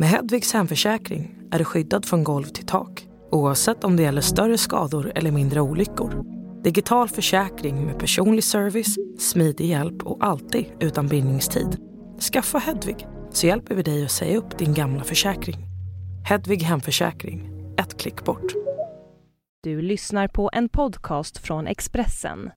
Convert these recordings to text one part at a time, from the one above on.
Med Hedvigs hemförsäkring är du skyddad från golv till tak oavsett om det gäller större skador eller mindre olyckor. Digital försäkring med personlig service, smidig hjälp och alltid utan bindningstid. Skaffa Hedvig så hjälper vi dig att säga upp din gamla försäkring. Hedvig Hemförsäkring, ett klick bort. Du lyssnar på en podcast från Expressen.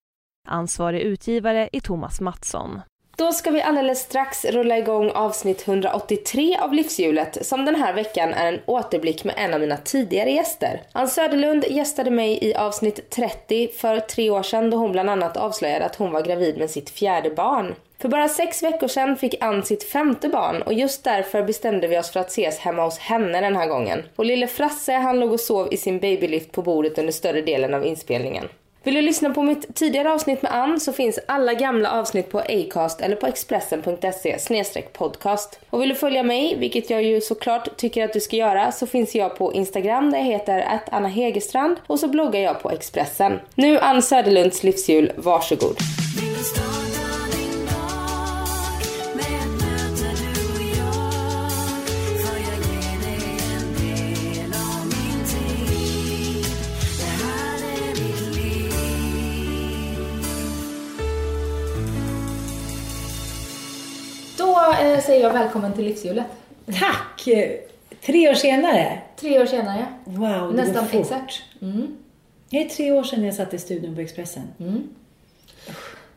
Ansvarig utgivare är Thomas Mattsson. Då ska vi alldeles strax rulla igång avsnitt 183 av Livshjulet som den här veckan är en återblick med en av mina tidigare gäster. Ann Söderlund gästade mig i avsnitt 30 för tre år sedan då hon bland annat avslöjade att hon var gravid med sitt fjärde barn. För bara sex veckor sedan fick Ann sitt femte barn och just därför bestämde vi oss för att ses hemma hos henne den här gången. Och lille Frasse han låg och sov i sin babylift på bordet under större delen av inspelningen. Vill du lyssna på mitt tidigare avsnitt med Ann så finns alla gamla avsnitt på Acast eller på expressen.se podcast. Och vill du följa mig, vilket jag ju såklart tycker att du ska göra, så finns jag på Instagram där jag heter att Anna Hegerstrand och så bloggar jag på Expressen. Nu Ann Söderlunds livsjul, varsågod. Då eh, säger jag välkommen till livshjulet. Tack! Tre år senare. Tre år senare. Wow, det Nästan går fort. exakt. Mm. Det är tre år sedan jag satt i studion på Expressen.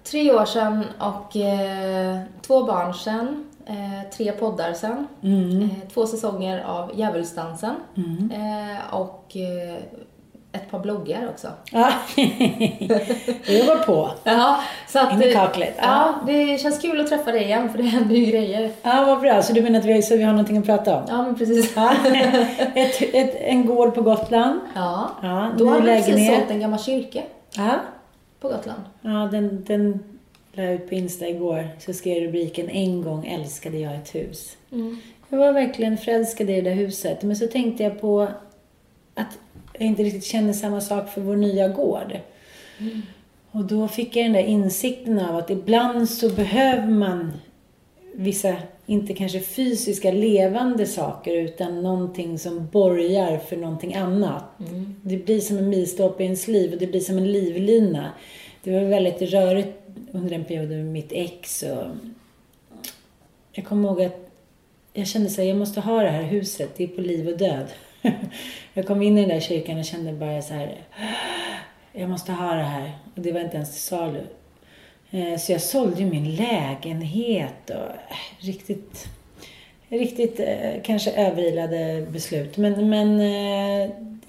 Tre år sedan och eh, två barn sedan, eh, tre poddar sedan, eh, två säsonger av Djävulsdansen eh, och eh, ett par bloggar också. Ja, jag jobbar på. Ja, så att, In i eh, kaklet, Ja, det känns kul att träffa dig igen för det händer ju grejer. Ja, vad bra. Så du menar att vi, så vi har någonting att prata om? Ja, men precis. Ja. Ett, ett, en gård på Gotland. Ja, Ja, då har du precis sålt en gammal kyrka Ja, på Gotland. ja den, den la jag ut på Insta igår. Så skrev rubriken En gång älskade jag ett hus. Jag var verkligen förälskad i det där huset. Men så tänkte jag på att jag inte riktigt känner samma sak för vår nya gård. Och då fick jag den där insikten av att ibland så behöver man vissa, inte kanske fysiska levande saker utan någonting som borgar för någonting annat. Det blir som en milstolpe i ens liv och det blir som en livlina. Det var väldigt rörigt under den perioden med mitt ex och jag kommer ihåg att jag kände så här, jag måste ha det här huset, det är på liv och död. jag kom in i den där kyrkan och kände bara så här, jag måste ha det här. Och det var inte ens till salu. Eh, så jag sålde ju min lägenhet och eh, riktigt, riktigt eh, kanske överilade beslut. Men, men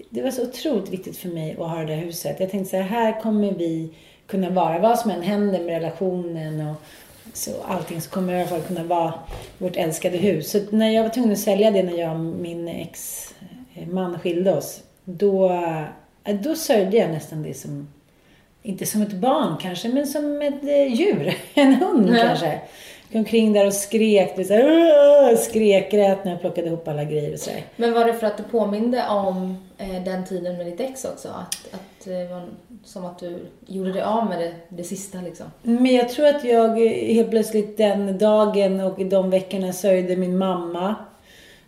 det var så otroligt viktigt för mig att ha det där huset. Jag tänkte så här, här kommer vi kunna vara, vad som än händer med relationen och så allting så kommer det i alla fall kunna vara vårt älskade hus. Så när jag var tvungen att sälja det när jag och min ex ex-man skilde oss, då, eh, då sörjde jag nästan det som, inte som ett barn kanske, men som ett eh, djur. En hund Ja. kanske. Gick omkring där och skrek, så här, skrek rätt när jag plockade ihop alla grejer och sådär. Men var det för att du påminde om eh, den tiden med ditt ex också? Att, att det var som att du gjorde dig av med det, det sista liksom? Men jag tror att jag eh, helt plötsligt den dagen och de veckorna sörjde min mamma.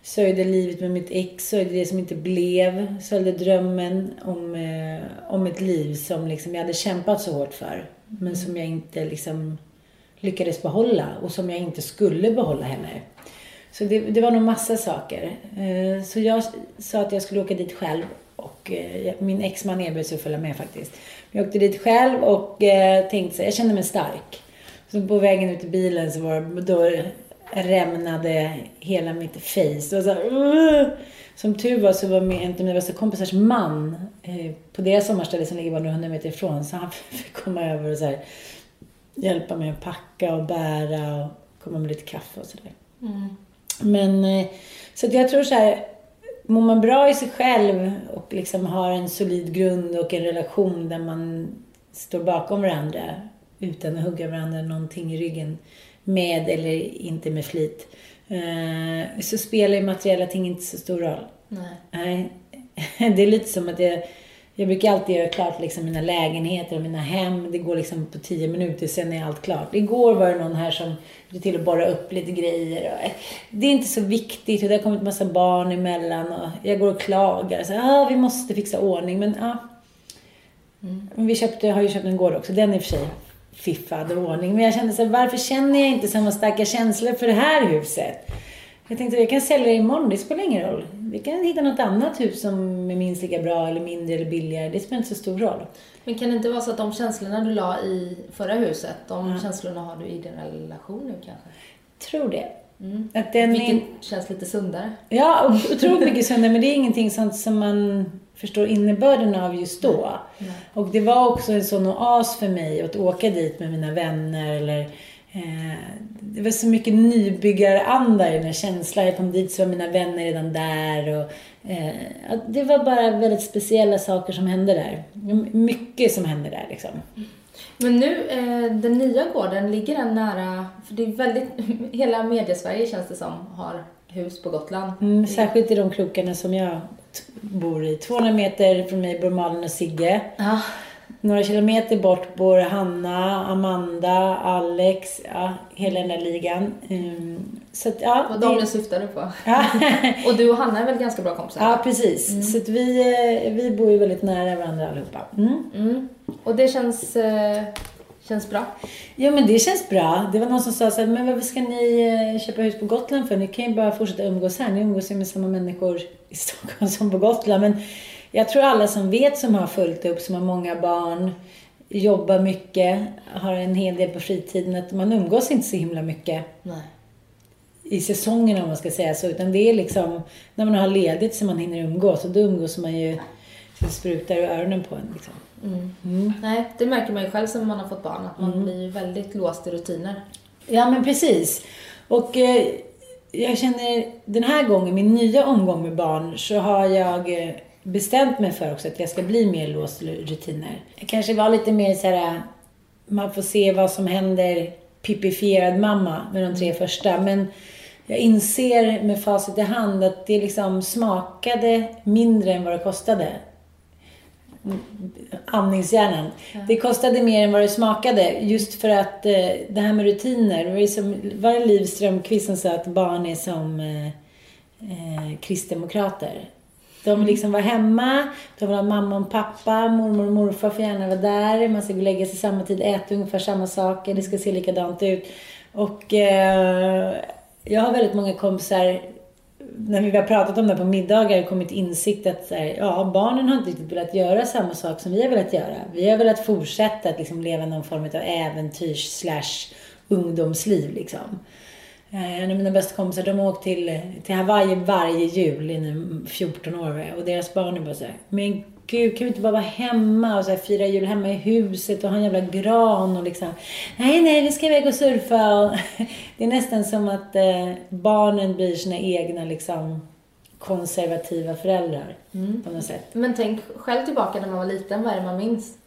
Sörjde livet med mitt ex, sörjde det som inte blev. Sörjde drömmen om, eh, om ett liv som liksom jag hade kämpat så hårt för. Men som jag inte liksom lyckades behålla och som jag inte skulle behålla heller. Så det, det var nog massa saker. Eh, Så jag sa att jag skulle åka dit själv och eh, min exman erbjöd sig att följa med faktiskt. Jag åkte dit själv och eh, tänkte så jag kände mig stark. Så på vägen ut i bilen så var det, då rämnade hela mitt face. Och så "Ugh!" Som tur var så var min, en av mina bästa kompisars man eh, på deras sommarställe som ligger bara några hundra meter ifrån. Så han fick komma över och så här, hjälpa mig att packa och bära och komma med lite kaffe och sådär. Men eh, så jag tror så här, mår man bra i sig själv och liksom har en solid grund och en relation där man står bakom varandra utan att hugga varandra någonting i ryggen med eller inte med flit. eh, Så spelar ju materiella ting inte så stor roll. Nej. Det är lite som att jag, Jag brukar alltid göra klart liksom mina lägenheter och mina hem. Det går liksom på tio minuter, sen är allt klart. Igår var det någon här som hjälpte till att borra upp lite grejer. Och, det är inte så viktigt och det har kommit massa barn emellan och jag går och klagar. Så, ah, vi måste fixa ordning. Men ah. Mm. Vi köpte, har ju köpt en gård också. Den är i och för sig fiffad ordning. Men jag kände så här, varför känner jag inte samma starka känslor för det här huset? Jag tänkte jag kan sälja det imorgon, det spelar ingen roll. Vi kan hitta något annat hus som är minst lika bra eller mindre eller billigare. Det spelar inte så stor roll. Men kan det inte vara så att de känslorna du la i förra huset, de ja. känslorna har du i din relation nu kanske? Tror det. Mm. Att den Vilket är... känns lite sundare. Ja, otroligt mycket sundare. Men det är ingenting sånt som man förstår innebörden av just då. Mm. Och det var också en sån oas för mig att åka dit med mina vänner eller eh, det var så mycket nybyggaranda i den här känslan. Jag kom dit så var mina vänner redan där. Och, eh, det var bara väldigt speciella saker som hände där. Mycket som hände där liksom. Men nu, eh, den nya gården, ligger den nära, för det är väldigt, hela mediesverige känns det som har hus på Gotland. Mm, särskilt i de krokarna som jag bor i. 200 meter från mig bor Malin och Sigge. Ah. Några kilometer bort bor Hanna, Amanda, Alex, ja, hela den där ligan. Um, så att, ja, Vad de det... syftar du på. och du och Hanna är väl ganska bra kompisar? Ja, precis. Mm. Så att vi, eh, vi bor ju väldigt nära varandra allihopa. Mm. Mm. Och det känns, eh, känns bra? Ja, men det känns bra. Det var någon som sa så här, men varför ska ni eh, köpa hus på Gotland för? Ni kan ju bara fortsätta umgås här. Ni umgås ju med samma människor i Stockholm som på Gotland. Men jag tror alla som vet, som har fullt upp, som har många barn, jobbar mycket, har en hel del på fritiden, att man umgås inte så himla mycket. Nej. I säsongen om man ska säga så. Utan det är liksom när man har ledigt som man hinner umgås. Och då umgås man ju så det sprutar i öronen på en. Liksom. Mm. Mm. Nej, det märker man ju själv som man har fått barn. Att man mm. blir väldigt låst i rutiner. Ja, men precis. Och eh, jag känner den här gången, min nya omgång med barn, så har jag eh, bestämt mig för också att jag ska bli mer låst rutiner. Jag kanske var lite mer så här, man får se vad som händer, pipifierad mamma med de tre första. Men jag inser med facit i hand att det liksom smakade mindre än vad det kostade. Andningshjärnan. Ja. Det kostade mer än vad det smakade. Just för att eh, det här med rutiner. Det var ju som, var det Liv Strömquist som sa att barn är som eh, eh, kristdemokrater. De vill liksom vara hemma, de vill ha mamma och pappa, mormor och morfar får gärna vara där, man ska gå och lägga sig samma tid, äta ungefär samma saker, det ska se likadant ut. Och eh, jag har väldigt många kompisar, när vi har pratat om det på middagar, kommit till insikt att så här, ja, barnen har inte riktigt velat göra samma sak som vi har velat göra. Vi har velat fortsätta att liksom leva någon form av äventyrs slash ungdomsliv liksom. Eh, en av mina bästa kompisar, de har åkt till, till Hawaii varje jul i 14 år. Och deras barn är bara såhär, men gud, kan vi inte bara vara hemma och så här, fira jul hemma i huset och ha en jävla gran och liksom, nej, nej, vi ska iväg och surfa. Och det är nästan som att eh, barnen blir sina egna liksom konservativa föräldrar mm. på något sätt. Men tänk själv tillbaka när man var liten, vad är det man minns?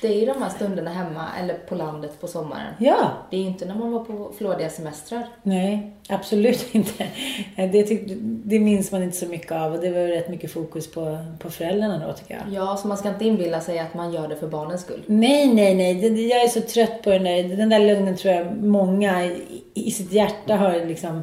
Det är ju de här stunderna hemma eller på landet på sommaren. Ja. Det är ju inte när man var på flådiga semestrar. Nej, absolut inte. Det, tyck, det minns man inte så mycket av och det var rätt mycket fokus på, på föräldrarna då tycker jag. Ja, så man ska inte inbilla sig att man gör det för barnens skull. Nej, nej, nej. Jag är så trött på den där, den där lugnen tror jag många i, i sitt hjärta har liksom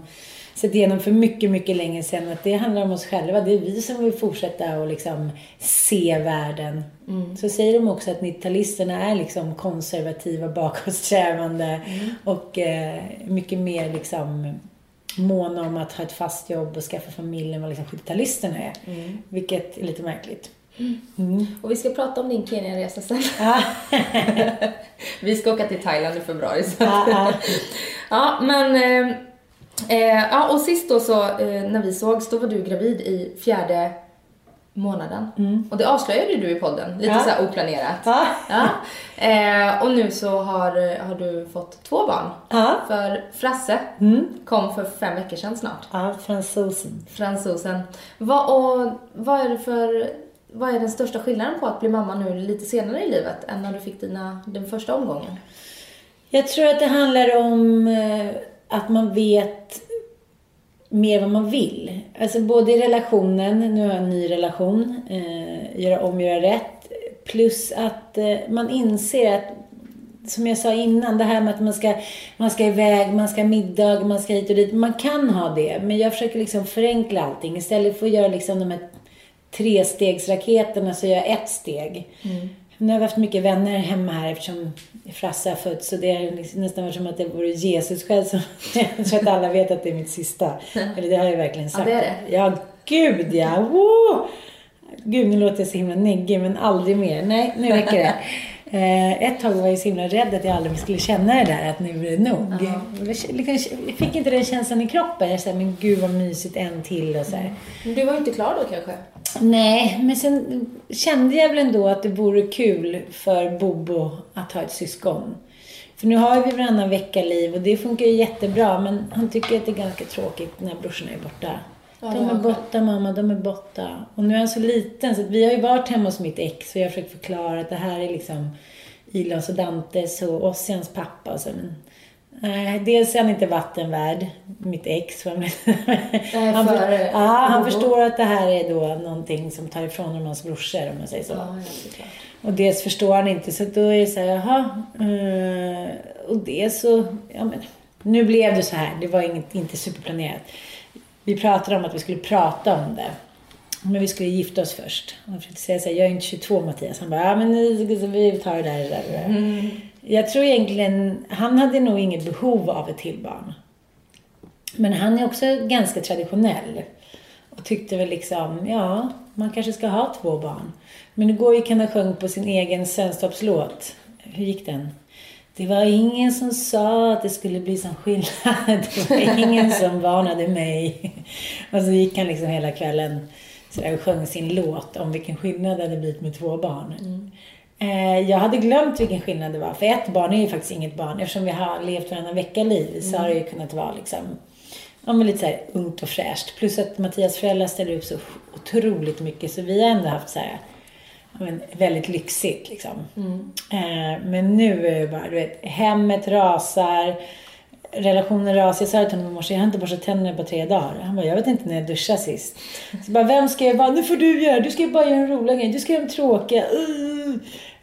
sett igenom för mycket, mycket länge sedan att det handlar om oss själva. Det är vi som vill fortsätta och liksom se världen. Mm. Så säger de också att 90-talisterna är liksom konservativa, bakåtsträvande mm. och eh, mycket mer liksom måna om att ha ett fast jobb och skaffa familj än vad liksom 70-talisterna är. Mm. Vilket är lite märkligt. Mm. mm. Och vi ska prata om din Kenya-resa sen. vi ska åka till Thailand i februari. Så. ja, men eh, ja, och sist då så, eh, när vi sågs, då var du gravid i fjärde månaden. Mm. Och det avslöjade du i podden, lite ja. så här oplanerat. Ja. ja. Eh, och nu så har, har du fått två barn. Ja. För Frasse mm. kom för fem veckor sedan snart. Ja, fransosen. Fransosen. Vad, och, vad är det för, vad är den största skillnaden på att bli mamma nu lite senare i livet än när du fick dina, den första omgången? Jag tror att det handlar om eh, att man vet mer vad man vill. Alltså både i relationen, nu har jag en ny relation, eh, göra om, göra rätt. plus att eh, man inser att som jag sa innan, det här med att man ska, man ska iväg, man ska ha middag, man ska hit och dit. Man kan ha det, men jag försöker liksom förenkla allting. Istället för att göra liksom de här trestegsraketerna så gör jag ett steg. Mm. Nu har vi haft mycket vänner hemma här eftersom Frasse har fötts. Så det är nästan som att det vore Jesus själv som... jag tror att alla vet att det är mitt sista. Eller det har jag verkligen sagt. Ja, det är det. Ja, gud ja. Woo! Gud, nu låter jag så himla neggig, men aldrig mer. Nej, nu räcker det. Eh, ett tag var jag så himla rädd att jag aldrig skulle känna det där, att nu är det nog. Uh -huh. Jag fick inte den känslan i kroppen. Jag sa, men gud vad mysigt, en till och så här. Men du var inte klar då kanske? Nej, men sen kände jag väl ändå att det vore kul för Bobo att ha ett syskon. För nu har vi varannan vecka-liv och det funkar ju jättebra, men han tycker att det är ganska tråkigt när brorsorna är borta. De är borta mamma, de är borta. Och nu är han så liten så vi har ju varit hemma hos mitt ex och jag har försökt förklara att det här är liksom Ilons och Dantes och Ossians pappa. Så, men, nej, dels är han inte vattenvärd, mitt ex. han, han, för, ja, han förstår att det här är då någonting som tar ifrån honom hans brorsor om man säger så. Ja, och dels förstår han inte så då är det så här, jaha. Uh, och dels så, ja men, nu blev det så här. Det var inget, inte superplanerat. Vi pratade om att vi skulle prata om det. Men vi skulle gifta oss först. Han försökte säga så här, jag är inte 22 Mattias. Han bara, ja men vi tar det där. där. Mm. Jag tror egentligen, han hade nog inget behov av ett till barn. Men han är också ganska traditionell. Och tyckte väl liksom, ja, man kanske ska ha två barn. Men nu går ju kan ha sjung på sin egen sällskapslåt. Hur gick den? Det var ingen som sa att det skulle bli sån skillnad. Det var ingen som varnade mig. Och så gick han liksom hela kvällen och sjöng sin låt om vilken skillnad det hade blivit med två barn. Mm. Eh, jag hade glömt vilken skillnad det var. För ett barn är ju faktiskt inget barn. Eftersom vi har levt varannan vecka-liv så har det ju kunnat vara liksom ja, men lite så här ungt och fräscht. Plus att Mattias föräldrar ställer upp så otroligt mycket. Så vi har ändå haft så här men, väldigt lyxigt liksom. Mm. Eh, men nu är det bara, du vet, hemmet rasar, relationen rasar. Jag sa till honom i jag har inte borstat tänderna på tre dagar. Han bara, jag vet inte när jag duschade sist. Så bara, vem ska jag vara? Nu får du göra, du ska ju bara göra en rolig grej, du ska göra en tråkiga. Uh.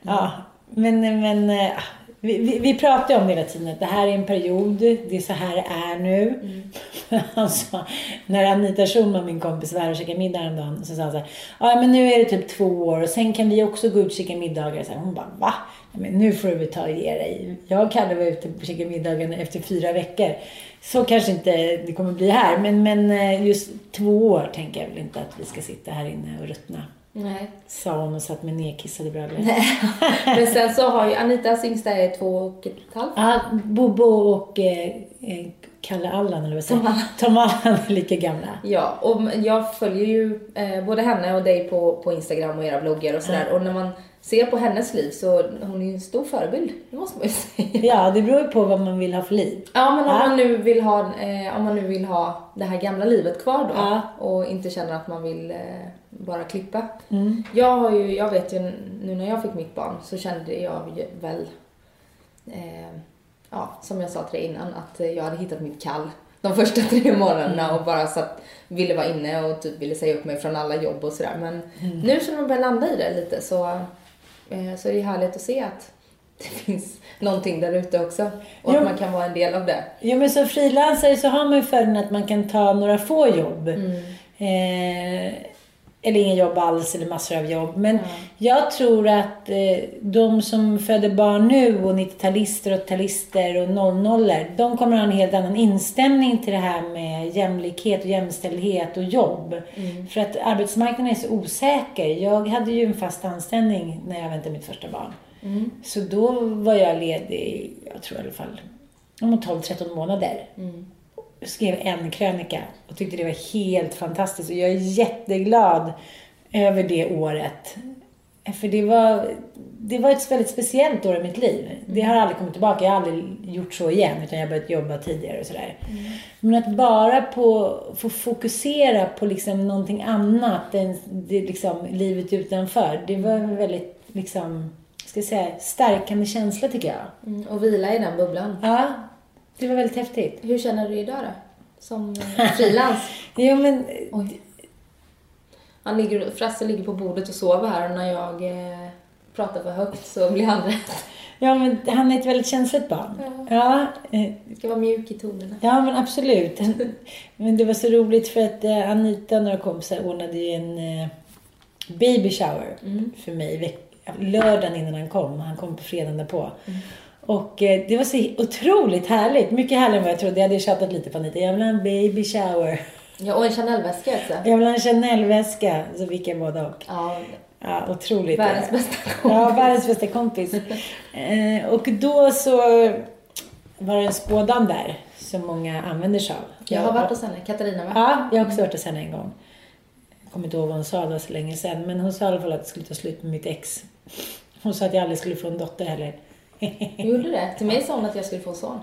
Ja, men, men äh, vi, vi, vi pratar om det hela tiden, att det här är en period, det är så här det är nu. Mm. alltså, när Anita Schulman, min kompis, var här och käkade middag häromdagen, så sa han så här, ja men nu är det typ två år och sen kan vi också gå ut och käka middagar. Så här, hon bara, va? Men nu får du ta och ge dig. Jag kan vara ute och käka middagen efter fyra veckor. Så kanske inte det kommer bli här, men, men eh, just två år tänker jag väl inte att vi ska sitta här inne och ruttna. Nej. Sa hon och satt med nedkissade brallor. Men sen så har ju Anitas yngsta är två och ett halvt. Ja, Bobo och eh, eh, Kalle Allan, eller vad säger Tom, Tom Allan är lika gamla. Ja, och jag följer ju eh, både henne och dig på, på Instagram och era bloggar och sådär. Ja. Och när man ser på hennes liv så hon är ju en stor förebild, det måste man ju säga. Ja, det beror ju på vad man vill ha för liv. Ja, men om, ja. Man, nu vill ha, eh, om man nu vill ha det här gamla livet kvar då ja. och inte känner att man vill eh, bara klippa. Mm. Jag har ju, jag vet ju nu när jag fick mitt barn så kände jag väl, eh, ja, som jag sa till dig innan, att jag hade hittat mitt kall de första tre månaderna mm. och bara satt, ville vara inne och typ ville säga upp mig från alla jobb och sådär. Men mm. nu som man börjar landa i det lite så, eh, så är det härligt att se att det finns någonting där ute också. Och jo. att man kan vara en del av det. Jo men som frilansare så har man ju fördelen att man kan ta några få jobb. Mm. Eh, eller inga jobb alls eller massor av jobb. Men mm. jag tror att eh, de som föder barn nu och 90-talister, 80-talister och 00 de kommer ha en helt annan inställning till det här med jämlikhet och jämställdhet och jobb. Mm. För att arbetsmarknaden är så osäker. Jag hade ju en fast anställning när jag väntade mitt första barn. Mm. Så då var jag ledig, jag tror i alla fall, om 12-13 månader. Skrev en krönika och tyckte det var helt fantastiskt. Och jag är jätteglad över det året. För det var, det var ett väldigt speciellt år i mitt liv. Det har aldrig kommit tillbaka. Jag har aldrig gjort så igen, utan jag har börjat jobba tidigare och sådär. Mm. Men att bara på, få fokusera på liksom någonting annat än det, liksom, livet utanför. Det var en väldigt, liksom, ska jag säga, stärkande känsla tycker jag. Mm, och vila i den bubblan. Ja, det var väldigt häftigt. Hur känner du idag då? Som eh, frilans? jo, men... Oj. Han ligger, Frasse ligger på bordet och sover här när jag eh, pratar för högt så blir han rädd. Ja, men han är ett väldigt känsligt barn. Ja. eh, Det ska vara mjuk i tonerna. Ja, men absolut. Men det var så roligt för att eh, Anita och några kompisar ordnade ju en eh, baby shower för mig lördagen innan han kom. Han kom på fredagen därpå. Och eh, det var så otroligt härligt. Mycket härligare än vad jag trodde. Jag hade tjatat lite på Anita. Jag vill ha en baby shower. Ja, och en Chanel-väska också. Jag vill ha en Chanel-väska. Så fick jag båda och. Ja, Ja, otroligt. världens bästa Ja, kompis. världens bästa kompis. Eh, och då så var det en spådam där som många använder sig av. Jag har varit hos henne, Katarina va? Ja, jag har också varit hos henne en gång. Jag kommer inte ihåg vad hon sa, det var så länge sedan. Men hon sa i alla fall att det skulle ta slut med mitt ex. Hon sa att jag aldrig skulle få en dotter heller. Gjorde det? Till mig sa hon att jag skulle få son.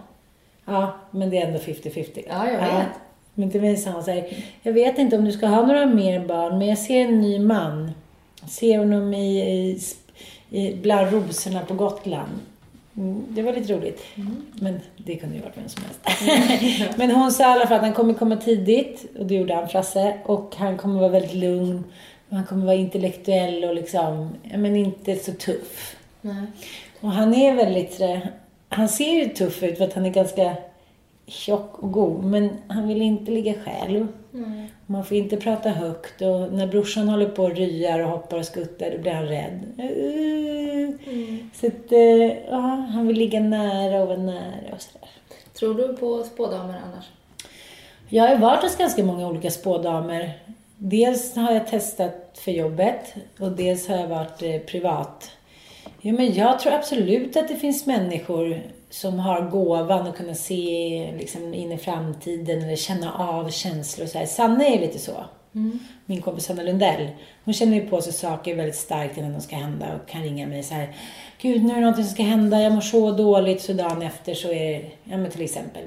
ja, men det är ändå 50-50. Ja, jag vet. Men till mig sa hon så här, jag vet inte om du ska ha några mer barn, men jag ser en ny man. Ser honom i, i, i, bland rosorna på Gotland. Mm, det var lite roligt. Men det kunde ju varit vem som helst. men hon sa i alla fall att han kommer komma tidigt, och det gjorde han, Frasse. Och han kommer vara väldigt lugn. Han kommer vara intellektuell och liksom, ja, men inte så tuff. Nej. Och han är väldigt sådär, han ser ju tuff ut för att han är ganska tjock och god. Men han vill inte ligga själv. Man får inte prata högt och när brorsan håller på och ryar och hoppar och skuttar då blir han rädd. Uh. Så att, eh, ja, han vill ligga nära och vara nära och sådär. Tror du på spådamer annars? Jag har varit hos ganska många olika spådamer. Dels har jag testat för jobbet och dels har jag varit eh, privat. Jo, men jag tror absolut att det finns människor som har gåvan att kunna se liksom, in i framtiden eller känna av känslor. och Så här. Sanna är lite så. Min kompis Sanna Lundell. Hon känner ju på sig saker väldigt starkt innan de ska hända och kan ringa mig så här. Gud, nu är det någonting som ska hända. Jag mår så dåligt. Så dagen efter så är det, ja men till exempel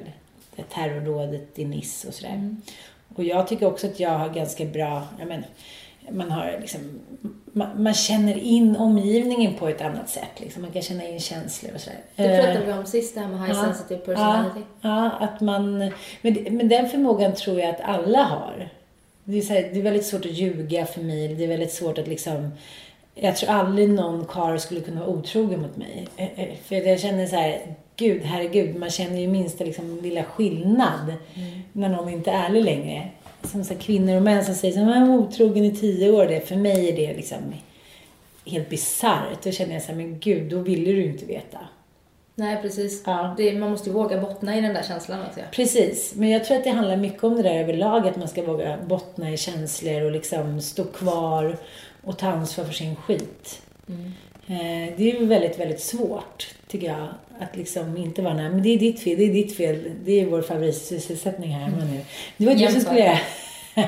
det terrordådet i Nice och sådär. Och jag tycker också att jag har ganska bra, jag men, man har liksom, man, man känner in omgivningen på ett annat sätt. Liksom. Man kan känna in känslor och sådär. Det Eh, pratade vi om sist, det här med high sensitive personality. Ja, ja att man, men, men den förmågan tror jag att alla har. Det är, här, det är väldigt svårt att ljuga för mig. Det är väldigt svårt att liksom... Jag tror aldrig någon karl skulle kunna vara otrogen mot mig. Eh, eh, För jag känner så här, gud, herregud, man känner ju minsta liksom, lilla skillnad när någon inte är ärlig längre. Som så kvinnor och män som säger här, "Man var otrogen i tio år. Det, för mig är det liksom helt bisarrt. Då känner jag så här, men gud, då ville du inte veta. Nej, precis. Ja. Det, man måste ju våga bottna i den där känslan också. Precis, men jag tror att det handlar mycket om det där överlag, att man ska våga bottna i känslor och liksom stå kvar och ta ansvar för sin skit. Eh, Det är väldigt, väldigt svårt, tycker jag, att liksom inte vara nej, men det är ditt fel, det är ditt fel, det är vår favoritsysselsättning här hemma nu. Det var du som skulle göra.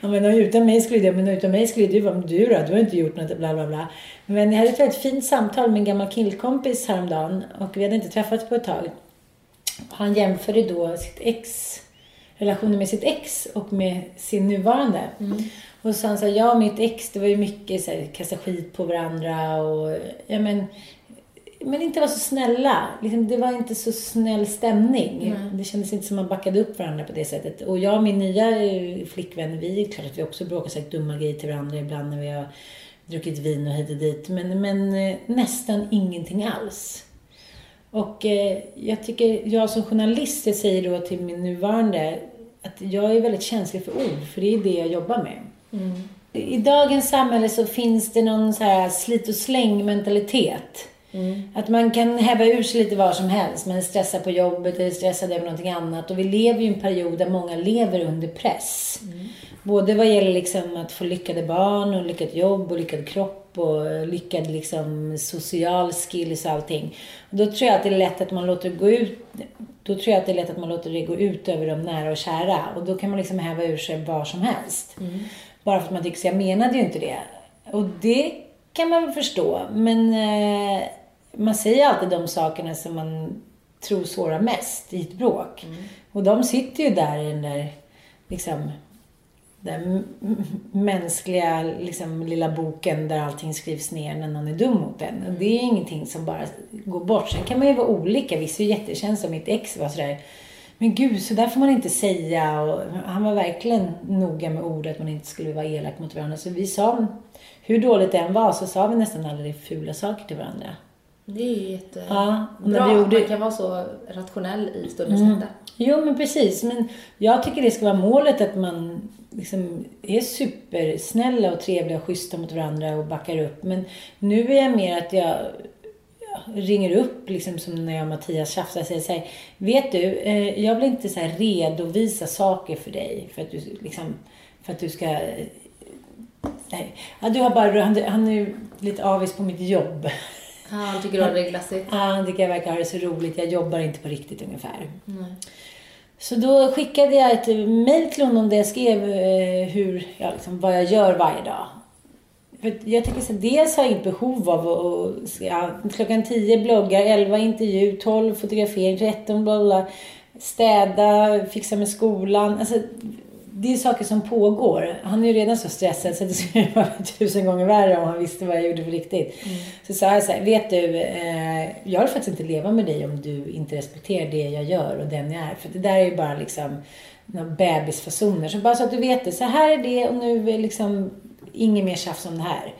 Ja, men utan mig skulle det, men utan mig skulle du vara, men du då, du har inte gjort något, bla bla bla. Men jag hade ett väldigt fint samtal med en gammal killkompis häromdagen och vi hade inte träffats på ett tag. Han jämförde då sitt ex, relationen med sitt ex och med sin nuvarande. Och han så jag och mitt ex, det var ju mycket så här, kasta skit på varandra och, ja men, men inte var så snälla. Liksom, det var inte så snäll stämning. Det kändes inte som att man backade upp varandra på det sättet. Och jag och min nya eh, flickvän, vi är klart att vi också bråkar sagt dumma grejer till varandra ibland när vi har druckit vin och hit och dit. Men, men eh, nästan ingenting alls. Och eh, jag tycker, jag som journalist, jag säger då till min nuvarande att jag är väldigt känslig för ord, för det är det jag jobbar med. I dagens samhälle så finns det någon så här slit och släng mentalitet. Att man kan häva ur sig lite var som helst. Man är stressad på jobbet eller stressad över någonting annat. Och vi lever ju i en period där många lever under press. Både vad gäller liksom att få lyckade barn och lyckat jobb och lyckad kropp och lyckad liksom social skills och allting. Och då tror jag att det är lätt att man låter gå ut då tror jag att det är lätt att man låter det gå ut över de nära och kära. Och då kan man liksom häva ur sig var som helst. Bara för att man tycker så jag menade ju inte det. Och det kan man väl förstå. Men eh, man säger alltid de sakerna som man tror sårar mest i ett bråk. Och de sitter ju där i den där, liksom, den mänskliga liksom, lilla boken där allting skrivs ner när någon är dum mot en. Och det är ingenting som bara går bort. Sen kan man ju vara olika. Vissa är jättekänsliga. Mitt ex var sådär Men gud, så där får man inte säga. Och han var verkligen noga med ord att man inte skulle vara elak mot varandra. Så vi sa, hur dåligt det än var, så sa vi nästan aldrig fula saker till varandra. Det är jättebra. Ja, Bra vi gjorde- man kan vara så rationell i stundens Mm. hetta. Jo, men precis. Men jag tycker det ska vara målet att man liksom är supersnälla och trevliga och schyssta mot varandra och backar upp. Men nu är jag mer att jag ja, ringer upp, liksom som när jag och Mattias tjafsar och säger så här, Vet du, eh, jag vill inte så här redovisa saker för dig för att du, liksom, för att du ska... eh, Nej. Ja, du har bara, han, han är lite avis på mitt jobb. Ja, han tycker du det är glassigt? Ja, han tycker jag verkar ha det så roligt. Jag jobbar inte på riktigt ungefär. Nej. Så då skickade jag ett mejl till honom där jag skrev eh, hur, ja, liksom, vad jag gör varje dag. För jag tycker så dels har jag inget behov av att, att ja, klockan 10 bloggar, 11 intervju, 12 fotografering, 13 bla bla, städa, fixa med skolan. Alltså, det är saker som pågår. Han är ju redan så stressad så det skulle vara tusen gånger värre om han visste vad jag gjorde på riktigt. Så sa jag så här, vet du, eh, jag vill faktiskt inte leva med dig om du inte respekterar det jag gör och den jag är. För det där är ju bara liksom några bebisfasoner. Så bara så att du vet det, så här är det och nu är liksom inget mer tjafs om det här.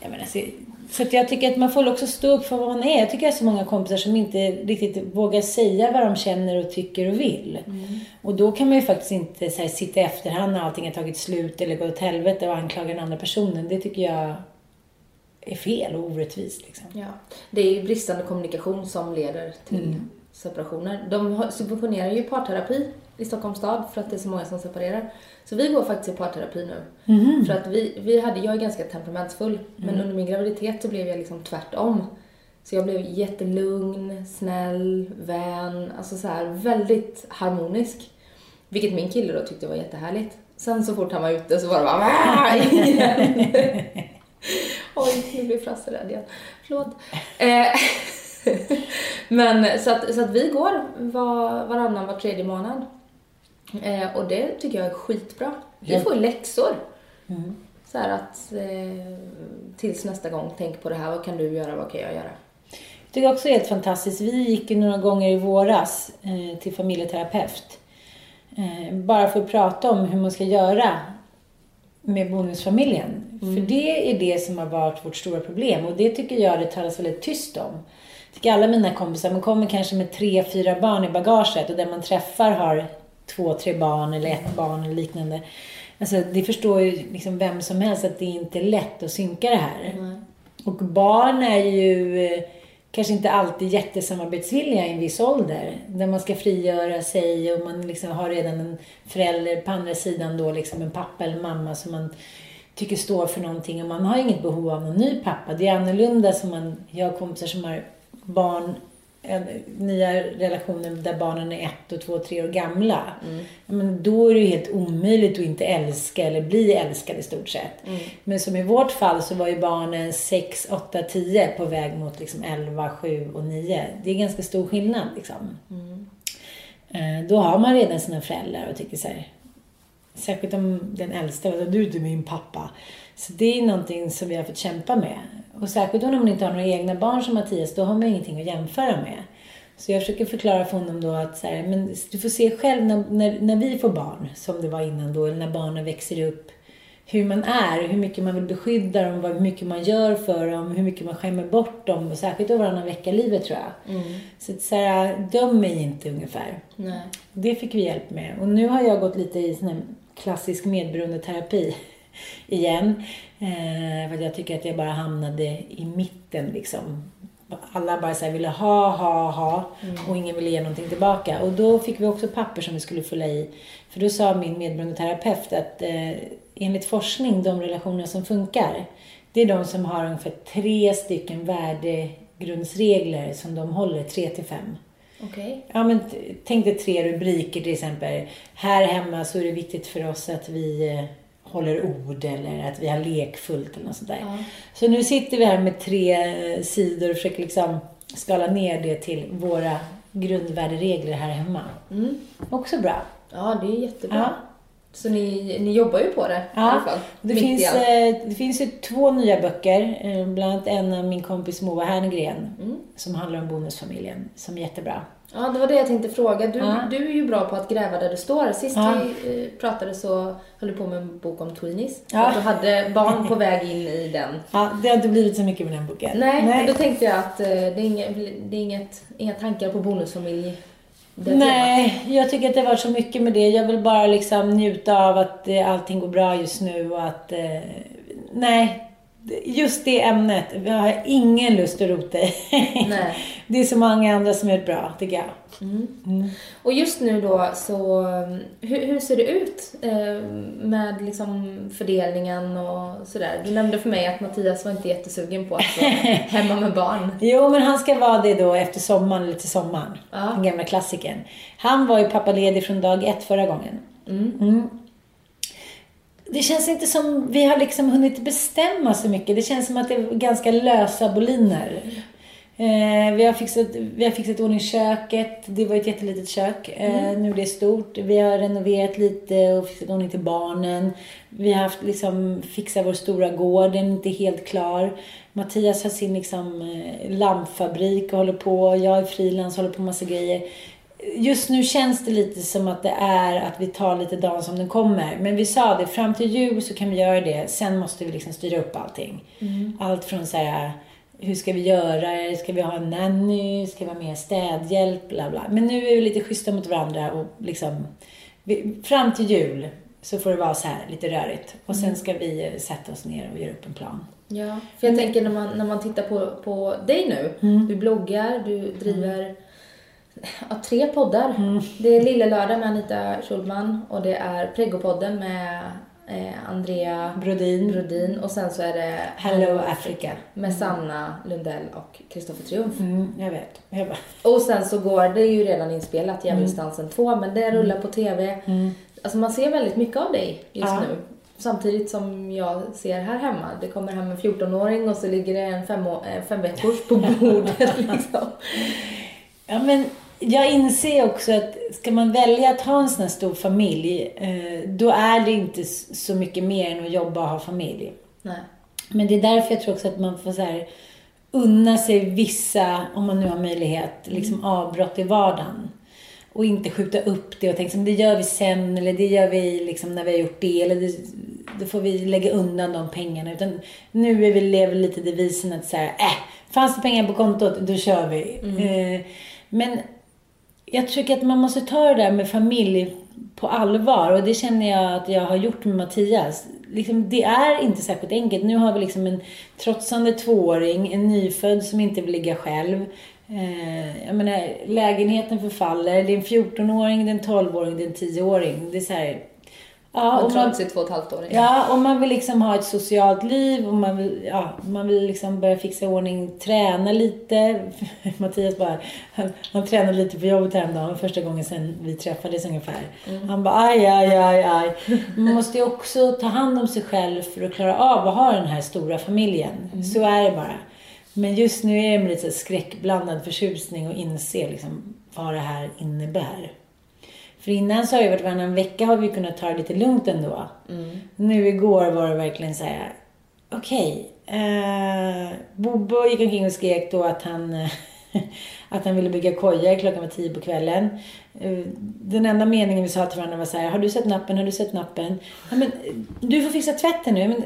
Jag menar, så, så jag tycker att man får också stå upp för vad man är. Jag tycker jag har så många kompisar som inte riktigt vågar säga vad de känner och tycker och vill. Och då kan man ju faktiskt inte så här, sitta i efterhand när allting har tagit slut eller gått åt helvete och anklaga den andra personen. Det tycker jag är fel och orättvist. Liksom. Ja. Det är ju bristande kommunikation som leder till Mm. separationer. De subventionerar ju parterapi i Stockholms stad för att det är så många som separerar. Så vi går faktiskt i parterapi nu. Mhm. För att vi, vi hade, jag är ganska temperamentsfull, men Mm. under min graviditet så blev jag liksom tvärtom. Så jag blev jättelugn, snäll, vän, alltså så här väldigt harmonisk. Vilket min kille då tyckte var jättehärligt. Sen så fort han var ute så var det bara. Oj, nu blir Frasse rädd igen. Förlåt. Eh, Men så att, så att vi går var, varannan, var tredje månad. Eh, och det tycker jag är skitbra. Vi får ju läxor. Mm. Så att eh, tills nästa gång, tänk på det här. Vad kan du göra? Vad kan jag göra? Jag tycker också det är helt fantastiskt. Vi gick ju några gånger i våras eh, till familjeterapeut. Eh, bara för att prata om hur man ska göra med bonusfamiljen. För det är det som har varit vårt stora problem och det tycker jag det talas väldigt tyst om. Jag tycker alla mina kompisar, man kommer kanske med tre, fyra barn i bagaget och den man träffar har två, tre barn eller ett barn eller liknande. Alltså det förstår ju liksom vem som helst att det inte är lätt att synka det här. Och barn är ju eh, kanske inte alltid jättesamarbetsvilliga i en viss ålder. Där man ska frigöra sig och man liksom har redan en förälder på andra sidan då, liksom en pappa eller mamma som man tycker står för någonting och man har inget behov av någon ny pappa. Det är annorlunda som man, jag har kompisar som har barn, nya relationer där barnen är ett och två och tre år gamla. Ja, Men då är det ju helt omöjligt att inte älska eller bli älskad i stort sett. Men som i vårt fall så var ju barnen 6, 8, 10 på väg mot liksom 11, 7 och 9. Det är ganska stor skillnad liksom. Eh, Då har man redan sina föräldrar och tycker så här, Särskilt om den äldsta, du är inte min pappa. Så det är någonting som vi har fått kämpa med. Och särskilt om man inte har några egna barn som Mattias, då har man ingenting att jämföra med. Så jag försöker förklara för honom då att så här, men du får se själv när, när, när vi får barn, som det var innan då, eller när barnen växer upp, hur man är, hur mycket man vill beskydda dem, hur mycket man gör för dem, hur mycket man skämmer bort dem, och särskilt över varannan vecka-livet tror jag. Så, att så här, döm mig inte ungefär. Nej. Det fick vi hjälp med. Och nu har jag gått lite i sån här klassisk medberoendeterapi igen. Eh, för jag tycker att jag bara hamnade i mitten liksom. Alla bara så här ville ha, ha, ha och ingen ville ge någonting tillbaka. Och då fick vi också papper som vi skulle fylla i. För då sa min medberoendeterapeut att eh, enligt forskning, de relationer som funkar, det är de som har ungefär tre stycken värdegrundsregler som de håller, tre till fem. Okej. Ja, men tänk dig tre rubriker till exempel. Här hemma så är det viktigt för oss att vi eh, håller ord eller att vi har lekfullt eller något sånt där. Ja. Så nu sitter vi här med tre eh, sidor och försöker liksom skala ner det till våra grundvärderegler här hemma. Mm. Också bra. Ja, det är jättebra. Ja. Så ni, ni jobbar ju på det i alla fall. Det finns, eh, det finns ju två nya böcker. eh, Bland annat en av min kompis Moa Herngren Mm. som handlar om bonusfamiljen, som är jättebra. Ja, det var det jag tänkte fråga. Du, Ja. du är ju bra på att gräva där du står. Sist Ja. vi eh, pratade så höll du på med en bok om tweenies. Ja. Att du hade barn på väg in i den. Ja, det har inte blivit så mycket med den boken. Nej, men då tänkte jag att eh, det är, inget, det är inget, inga tankar på bonusfamilj. det temat. Nej, jag tycker att det var så mycket med det. Jag vill bara liksom njuta av att eh, allting går bra just nu och att... Nej, just det ämnet. Jag har ingen lust att rota i. Nej. Det är så många andra som är bra, tycker jag. Och just nu då så, hur, hur ser det ut eh, med liksom fördelningen och sådär? Du nämnde för mig att Mattias var inte jättesugen på att vara hemma med barn. Jo, men han ska vara det då efter sommaren, eller till sommaren. Ja. Den gamla klassikern. Han var ju pappaledig från dag ett förra gången. Mm. Det känns inte som vi har liksom hunnit bestämma så mycket. Det känns som att det är ganska lösa boliner. Eh, vi, har fixat, vi har fixat ordning köket. Det var ett jättelitet kök. Eh, Nu är det stort. Vi har renoverat lite och fixat ordning till barnen. Vi har haft liksom, fixat vår stora gård. Den är inte helt klar. Mattias har sin liksom, eh, lampfabrik och håller på. Jag är frilans och håller på med massa grejer. Just nu känns det lite som att det är att vi tar lite dagen som den kommer. Men vi sa det, fram till jul så kan vi göra det. Sen måste vi liksom styra upp allting. Allt från så här, hur ska vi göra? Ska vi ha en nanny? Ska vi ha mer städhjälp? Bla bla. Men nu är vi lite schyssta mot varandra och liksom, vi, fram till jul så får det vara så här lite rörigt. Och sen ska vi eh, sätta oss ner och göra upp en plan. Ja, för jag tänker när man, när man tittar på, på dig nu. Du bloggar, du driver ja, tre poddar. Det är Lille Lördag med Anita Schulman och det är Pregopodden med eh, Andrea Brodin. Brodin och sen så är det Hello Africa. med Sanna Lundell och Kristoffer Triumf. Mm, jag vet. Jag bara, Och sen så går, det ju redan inspelat, Djävulsdansen 2, men det rullar på TV. Alltså man ser väldigt mycket av dig just Ja. nu. Samtidigt som jag ser här hemma. Det kommer hem en 14-åring och så ligger det en fem, eh, fem veckors på bordet liksom. Ja, men jag inser också att ska man välja att ha en sån här stor familj, eh, då är det inte så mycket mer än att jobba och ha familj. Nej. Men det är därför jag tror också att man får så här, unna sig vissa, om man nu har möjlighet, liksom avbrott i vardagen. Och inte skjuta upp det och tänka som det gör vi sen eller det gör vi liksom när vi har gjort det eller det, då får vi lägga undan de pengarna. Utan nu är vi, lever lite devisen att säga, äh, fanns det pengar på kontot, då kör vi. Eh, men jag tycker att man måste ta det där med familj på allvar och det känner jag att jag har gjort med Mattias. Liksom, det är inte särskilt enkelt. Nu har vi liksom en trotsande tvååring, en nyfödd som inte vill ligga själv. Eh, jag menar, lägenheten förfaller. Det är en 14-åring, det är en 12-åring, det är en 10-åring. Det är så här... Ja, Och man, trots i två och ett år. Ja, och man vill liksom ha ett socialt liv och man vill, ja, man vill liksom börja fixa i ordning, träna lite. Mattias bara, han, han tränade lite på jobbet häromdagen, första gången sedan vi träffades ungefär. Han bara, aj, aj, aj, aj. Man måste ju också ta hand om sig själv för att klara av att ha den här stora familjen. Så är det bara. Men just nu är det med lite skräckblandad förtjusning och inse liksom vad det här innebär. För innan så har det varit varannan vecka har vi kunnat ta det lite lugnt ändå. Nu igår var det verkligen så här. okej. eh, Bobo gick omkring och skrek då att han, att han ville bygga kojor. Klockan var tio på kvällen. Eh, Den enda meningen vi sa till varandra var så här. Har du sett nappen? Har du sett nappen? Ja, men, eh, du får fixa tvätten nu. Men,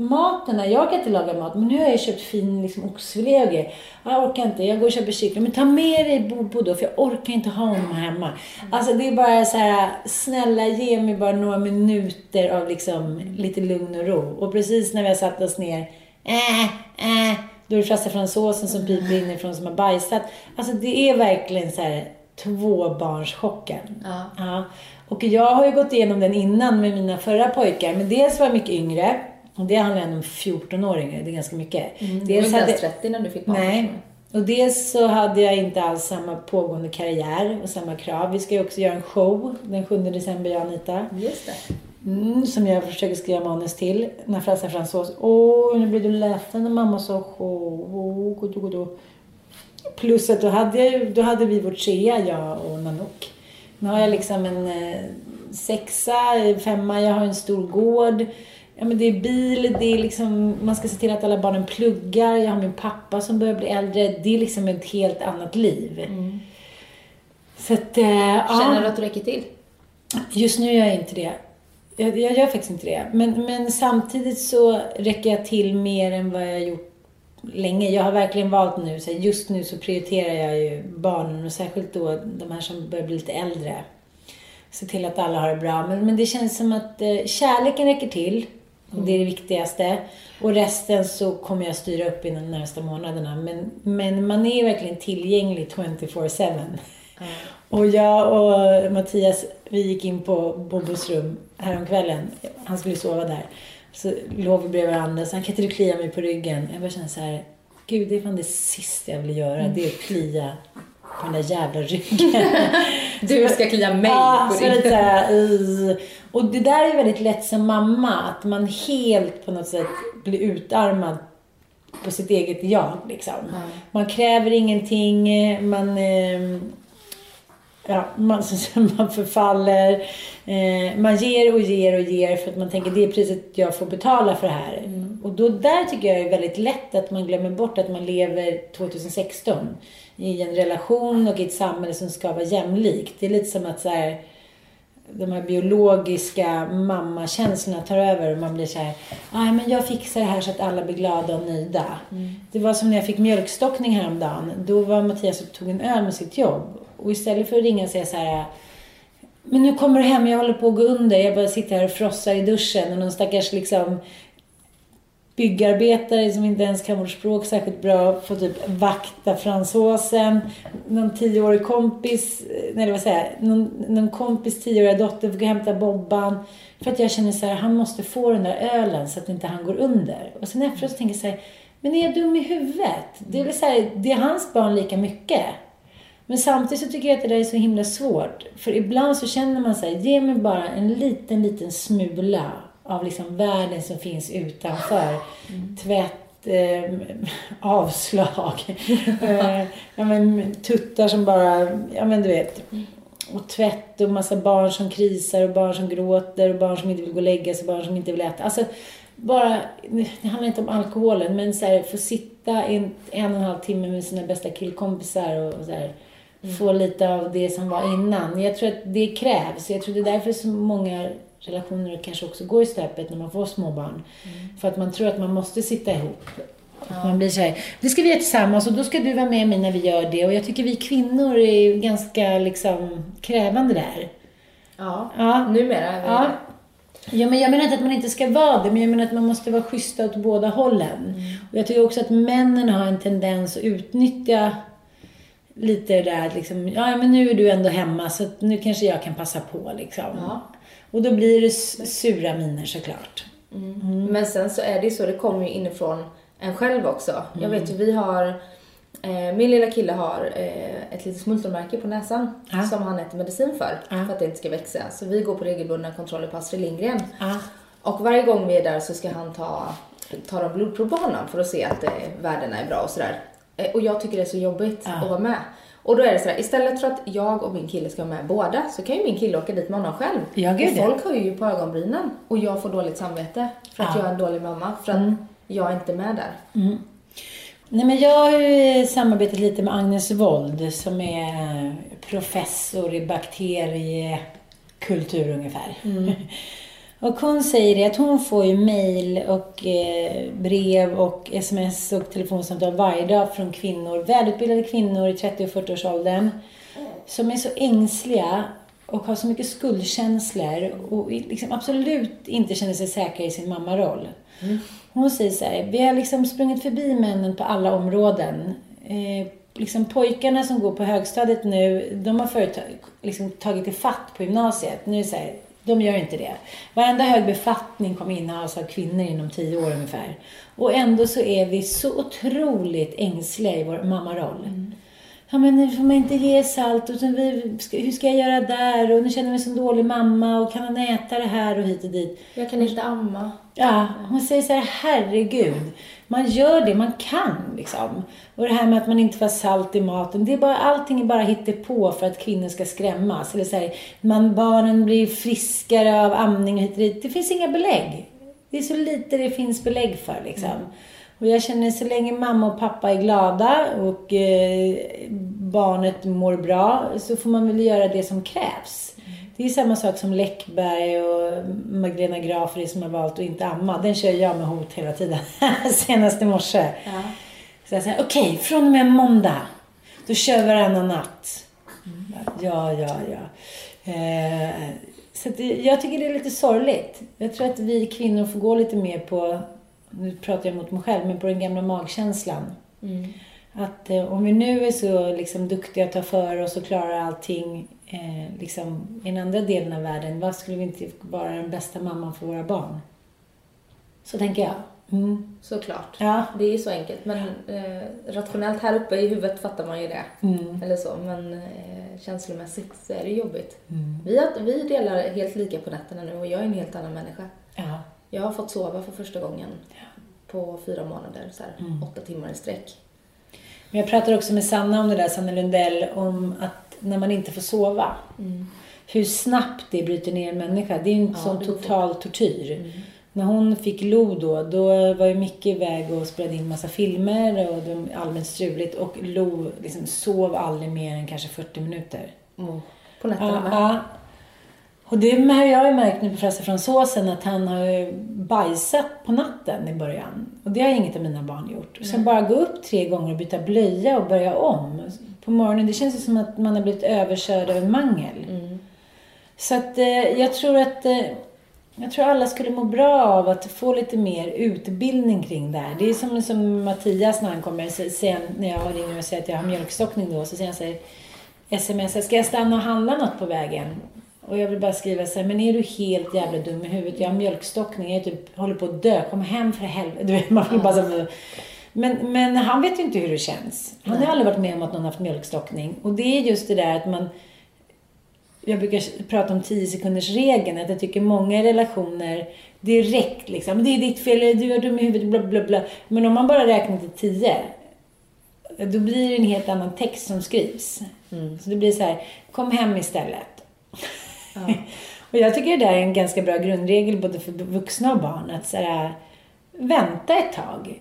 Maten, jag kan inte laga mat, men nu har jag köpt fin liksom, oxfilé och grejer. Jag orkar inte, jag går och köper kyckling. Men ta med dig Bobo då, för jag orkar inte ha honom hemma. Alltså det är bara så här, snälla ge mig bara några minuter av liksom lite lugn och ro. Och precis när vi har satt oss ner, äh, äh, då är det Frasse fransosen som piper inifrån som har bajsat. Alltså det är verkligen så här tvåbarnschocken. Ja. Ja. Och jag har ju gått igenom den innan med mina förra pojkar. Men dels var jag mycket yngre. Och det handlar ändå om 14-åringar. Det är ganska mycket. Du var inte ens hade- 30 när du fick barn. Nej. Och dels så hade jag inte alls samma pågående karriär och samma krav. Vi ska ju också göra en show den 7 december, jag och Anita. Just det. Mm, som jag försöker skriva manus till. När Frassa Fransås. Åh, nu blir du ledsen när mamma sa show. Plus att då hade, då hade vi vårt trea, jag och Nanook. Nu har jag liksom en eh, sexa, femma, jag har en stor gård. Ja, men det är bil, det är liksom, man ska se till att alla barnen pluggar. Jag har min pappa som börjar bli äldre. Det är liksom ett helt annat liv. Så att, eh, Känner ja, du att du räcker till? just nu gör jag inte det. Jag, jag gör faktiskt inte det. Men, men samtidigt så räcker jag till mer än vad jag har gjort länge. Jag har verkligen valt nu, så just nu så prioriterar jag ju barnen och särskilt då de här som börjar bli lite äldre. Se till att alla har det bra. Men, men det känns som att eh, kärleken räcker till. Och det är det viktigaste. Och resten så kommer jag styra upp inom de närmaste månaderna. Men, men man är verkligen tillgänglig 24-7. Och jag och Mattias, vi gick in på Bobos rum häromkvällen. Han skulle sova där. Så låg vi bredvid varandra. Så han kan inte du klia mig på ryggen? Jag bara kände så här. Gud, det är fan det sista jag vill göra. Det är att klia på den där jävla ryggen. Du ska klia mig Ja, på så din... lite såhär, uh. Och det där är väldigt lätt som mamma, att man helt på något sätt blir utarmad på sitt eget jag. Liksom. Man kräver ingenting, man, eh, ja, man, man förfaller. Eh, man ger och ger och ger för att man tänker det är priset jag får betala för det här. Och då där tycker jag är väldigt lätt att man glömmer bort att man lever 2016 i en relation och i ett samhälle som ska vara jämlikt. Det är lite som att så här, de här biologiska mammakänslorna tar över och man blir så här, nej men jag fixar det här så att alla blir glada och nöjda. Det var som när jag fick mjölkstockning häromdagen. Då var Mattias och tog en öl med sitt jobb. Och istället för att ringa och säga så här, men nu kommer du hem, jag håller på att gå under. Jag bara sitter här och frossar i duschen och någon stackars liksom byggarbetare som inte ens kan vårt språk särskilt bra får typ vakta fransosen. Någon tioårig kompis, eh, nej vad säger jag, någon, någon kompis tioåriga dotter får gå och hämta Bobban. För att jag känner så här, han måste få den där ölen så att inte han går under. Och sen efteråt så tänker jag så här, men är jag dum i huvudet? Det är väl så här, det är hans barn lika mycket. Men samtidigt så tycker jag att det där är så himla svårt. För ibland så känner man sig, ge mig bara en liten, liten smula av liksom världen som finns utanför. Tvätt, eh, avslag, eh, ja, men, tuttar som bara, ja men du vet. Och tvätt och massa barn som krisar och barn som gråter och barn som inte vill gå och lägga sig, barn som inte vill äta. Alltså, bara, det handlar inte om alkoholen, men så här, få sitta en, en och en halv timme med sina bästa killkompisar och, och så här, få lite av det som var innan. Jag tror att det krävs. Jag tror det är därför så många relationer kanske också går i stöpet när man får småbarn. För att man tror att man måste sitta ihop. Att Man blir så här, det ska vi göra tillsammans och då ska du vara med mig när vi gör det. Och jag tycker vi kvinnor är ganska liksom krävande där. Ja, Ja. numera är vi Ja. det. Ja, men jag menar inte att man inte ska vara det, men jag menar att man måste vara schyssta åt båda hållen. Och jag tycker också att männen har en tendens att utnyttja lite det där liksom, ja men nu är du ändå hemma så att nu kanske jag kan passa på liksom. Ja. Och då blir det sura miner såklart. Men sen så är det ju så, det kommer ju inifrån en själv också. Jag vet ju, vi har, eh, min lilla kille har eh, ett litet smultronmärke på näsan Ja. som han äter medicin för, Ja. för att det inte ska växa. Så vi går på regelbundna kontroller på Astrid Lindgren. Ja. Och varje gång vi är där så ska han ta, ta de blodprov på honom för att se att eh, värdena är bra och sådär. Och jag tycker det är så jobbigt Ja. att vara med. Och då är det sådär, istället för att jag och min kille ska vara med båda så kan ju min kille åka dit med honom själv. Ja, gud, och folk höjer ju på ögonbrynen och jag får dåligt samvete för att Ja. Mm. jag är en dålig mamma. För att jag är inte med där. Nej, men jag har samarbetat lite med Agnes Wold som är professor i bakteriekultur ungefär. Och hon säger det att hon får ju mail och eh, brev och sms och telefonsamtal varje dag från kvinnor, välutbildade kvinnor i 30 och 40-årsåldern som är så ängsliga och har så mycket skuldkänslor och liksom absolut inte känner sig säkra i sin mammaroll. Hon säger så här, vi har liksom sprungit förbi männen på alla områden. Eh, liksom pojkarna som går på högstadiet nu, de har förut liksom tagit ifatt på gymnasiet. Nu är det så här, de gör inte det. Varenda hög befattning kommer innehas av kvinnor inom tio år ungefär. Och ändå så är vi så otroligt ängsliga i vår mammaroll. Ja, men nu får man inte ge salt och vi, hur ska jag göra där och nu känner jag mig som dålig mamma och kan man äta det här och hit och dit. Jag kan inte amma. Ja, hon säger så här, herregud. Man gör det man kan liksom. Och det här med att man inte får salt i maten. Det är bara, allting är bara på för att kvinnor ska skrämmas. Eller så här, man, barnen blir friskare av amning och hit och dit. Det finns inga belägg. Det är så lite det finns belägg för liksom. Och jag känner så länge mamma och pappa är glada och eh, barnet mår bra så får man väl göra det som krävs. Det är samma sak som Läckberg och Magdalena Grafri som har valt att inte amma. Den kör jag med hot hela tiden. Senast i morse. Ja. Så jag säger, okej, från och med måndag. Då kör vi varannan natt. Ja, ja, ja. Eh, så det, jag tycker det är lite sorgligt. Jag tror att vi kvinnor får gå lite mer på, nu pratar jag mot mig själv, men på den gamla magkänslan. Att eh, om vi nu är så liksom, duktiga att ta för oss och klarar allting eh, liksom, i den andra delen av världen, vad skulle vi inte vara den bästa mamman för våra barn? Så tänker jag. Mm. Såklart. Ja. Det är ju så enkelt. Men eh, rationellt här uppe i huvudet fattar man ju det. Mm. Eller så. Men eh, känslomässigt så är det jobbigt. Mm. Vi, har, vi delar helt lika på nätterna nu och jag är en helt annan människa. Ja. Jag har fått sova för första gången på fyra månader, så här, Mm. åtta timmar i sträck. Men jag pratar också med Sanna om det där, Sanna Lundell, om att när man inte får sova. Hur snabbt det bryter ner en människa. Det är ju en Ja, sån total tortyr. När hon fick Lo då, då var ju Micke iväg och spelade in massa filmer och det var allmänt struligt. Och Lo liksom sov aldrig mer än kanske 40 minuter. På nätterna Ja, ja. Och det har jag ju märkt nu på Frasse Fransosen att han har bajsat på natten i början. Och det har inget av mina barn gjort. Och sen bara gå upp tre gånger och byta blöja och börja om på morgonen. Det känns som att man har blivit överkörd av en mangel. Så att eh, jag tror att eh, jag tror alla skulle må bra av att få lite mer utbildning kring det här. Det är som, som Mattias när han kommer sen när jag ringer och säger att jag har mjölkstockning då. Så säger han så här, sms, ska jag stanna och handla något på vägen? Och jag vill bara skriva så här, men är du helt jävla dum i huvudet? Jag har mjölkstockning, jag är typ, håller på att dö. Kom hem för helvete. Du vet, man vill bara så här, men, men han vet ju inte hur det känns. Han har aldrig varit med om att någon haft mjölkstockning. Och det är just det där att man jag brukar prata om 10 sekunders regeln att jag tycker många relationer direkt liksom, det är ditt fel, du är dum i huvudet, bla bla bla. Men om man bara räknar till 10, då blir det en helt annan text som skrivs. Så det blir så här, kom hem istället. och jag tycker det där är en ganska bra grundregel både för vuxna och barn, att så här, vänta ett tag.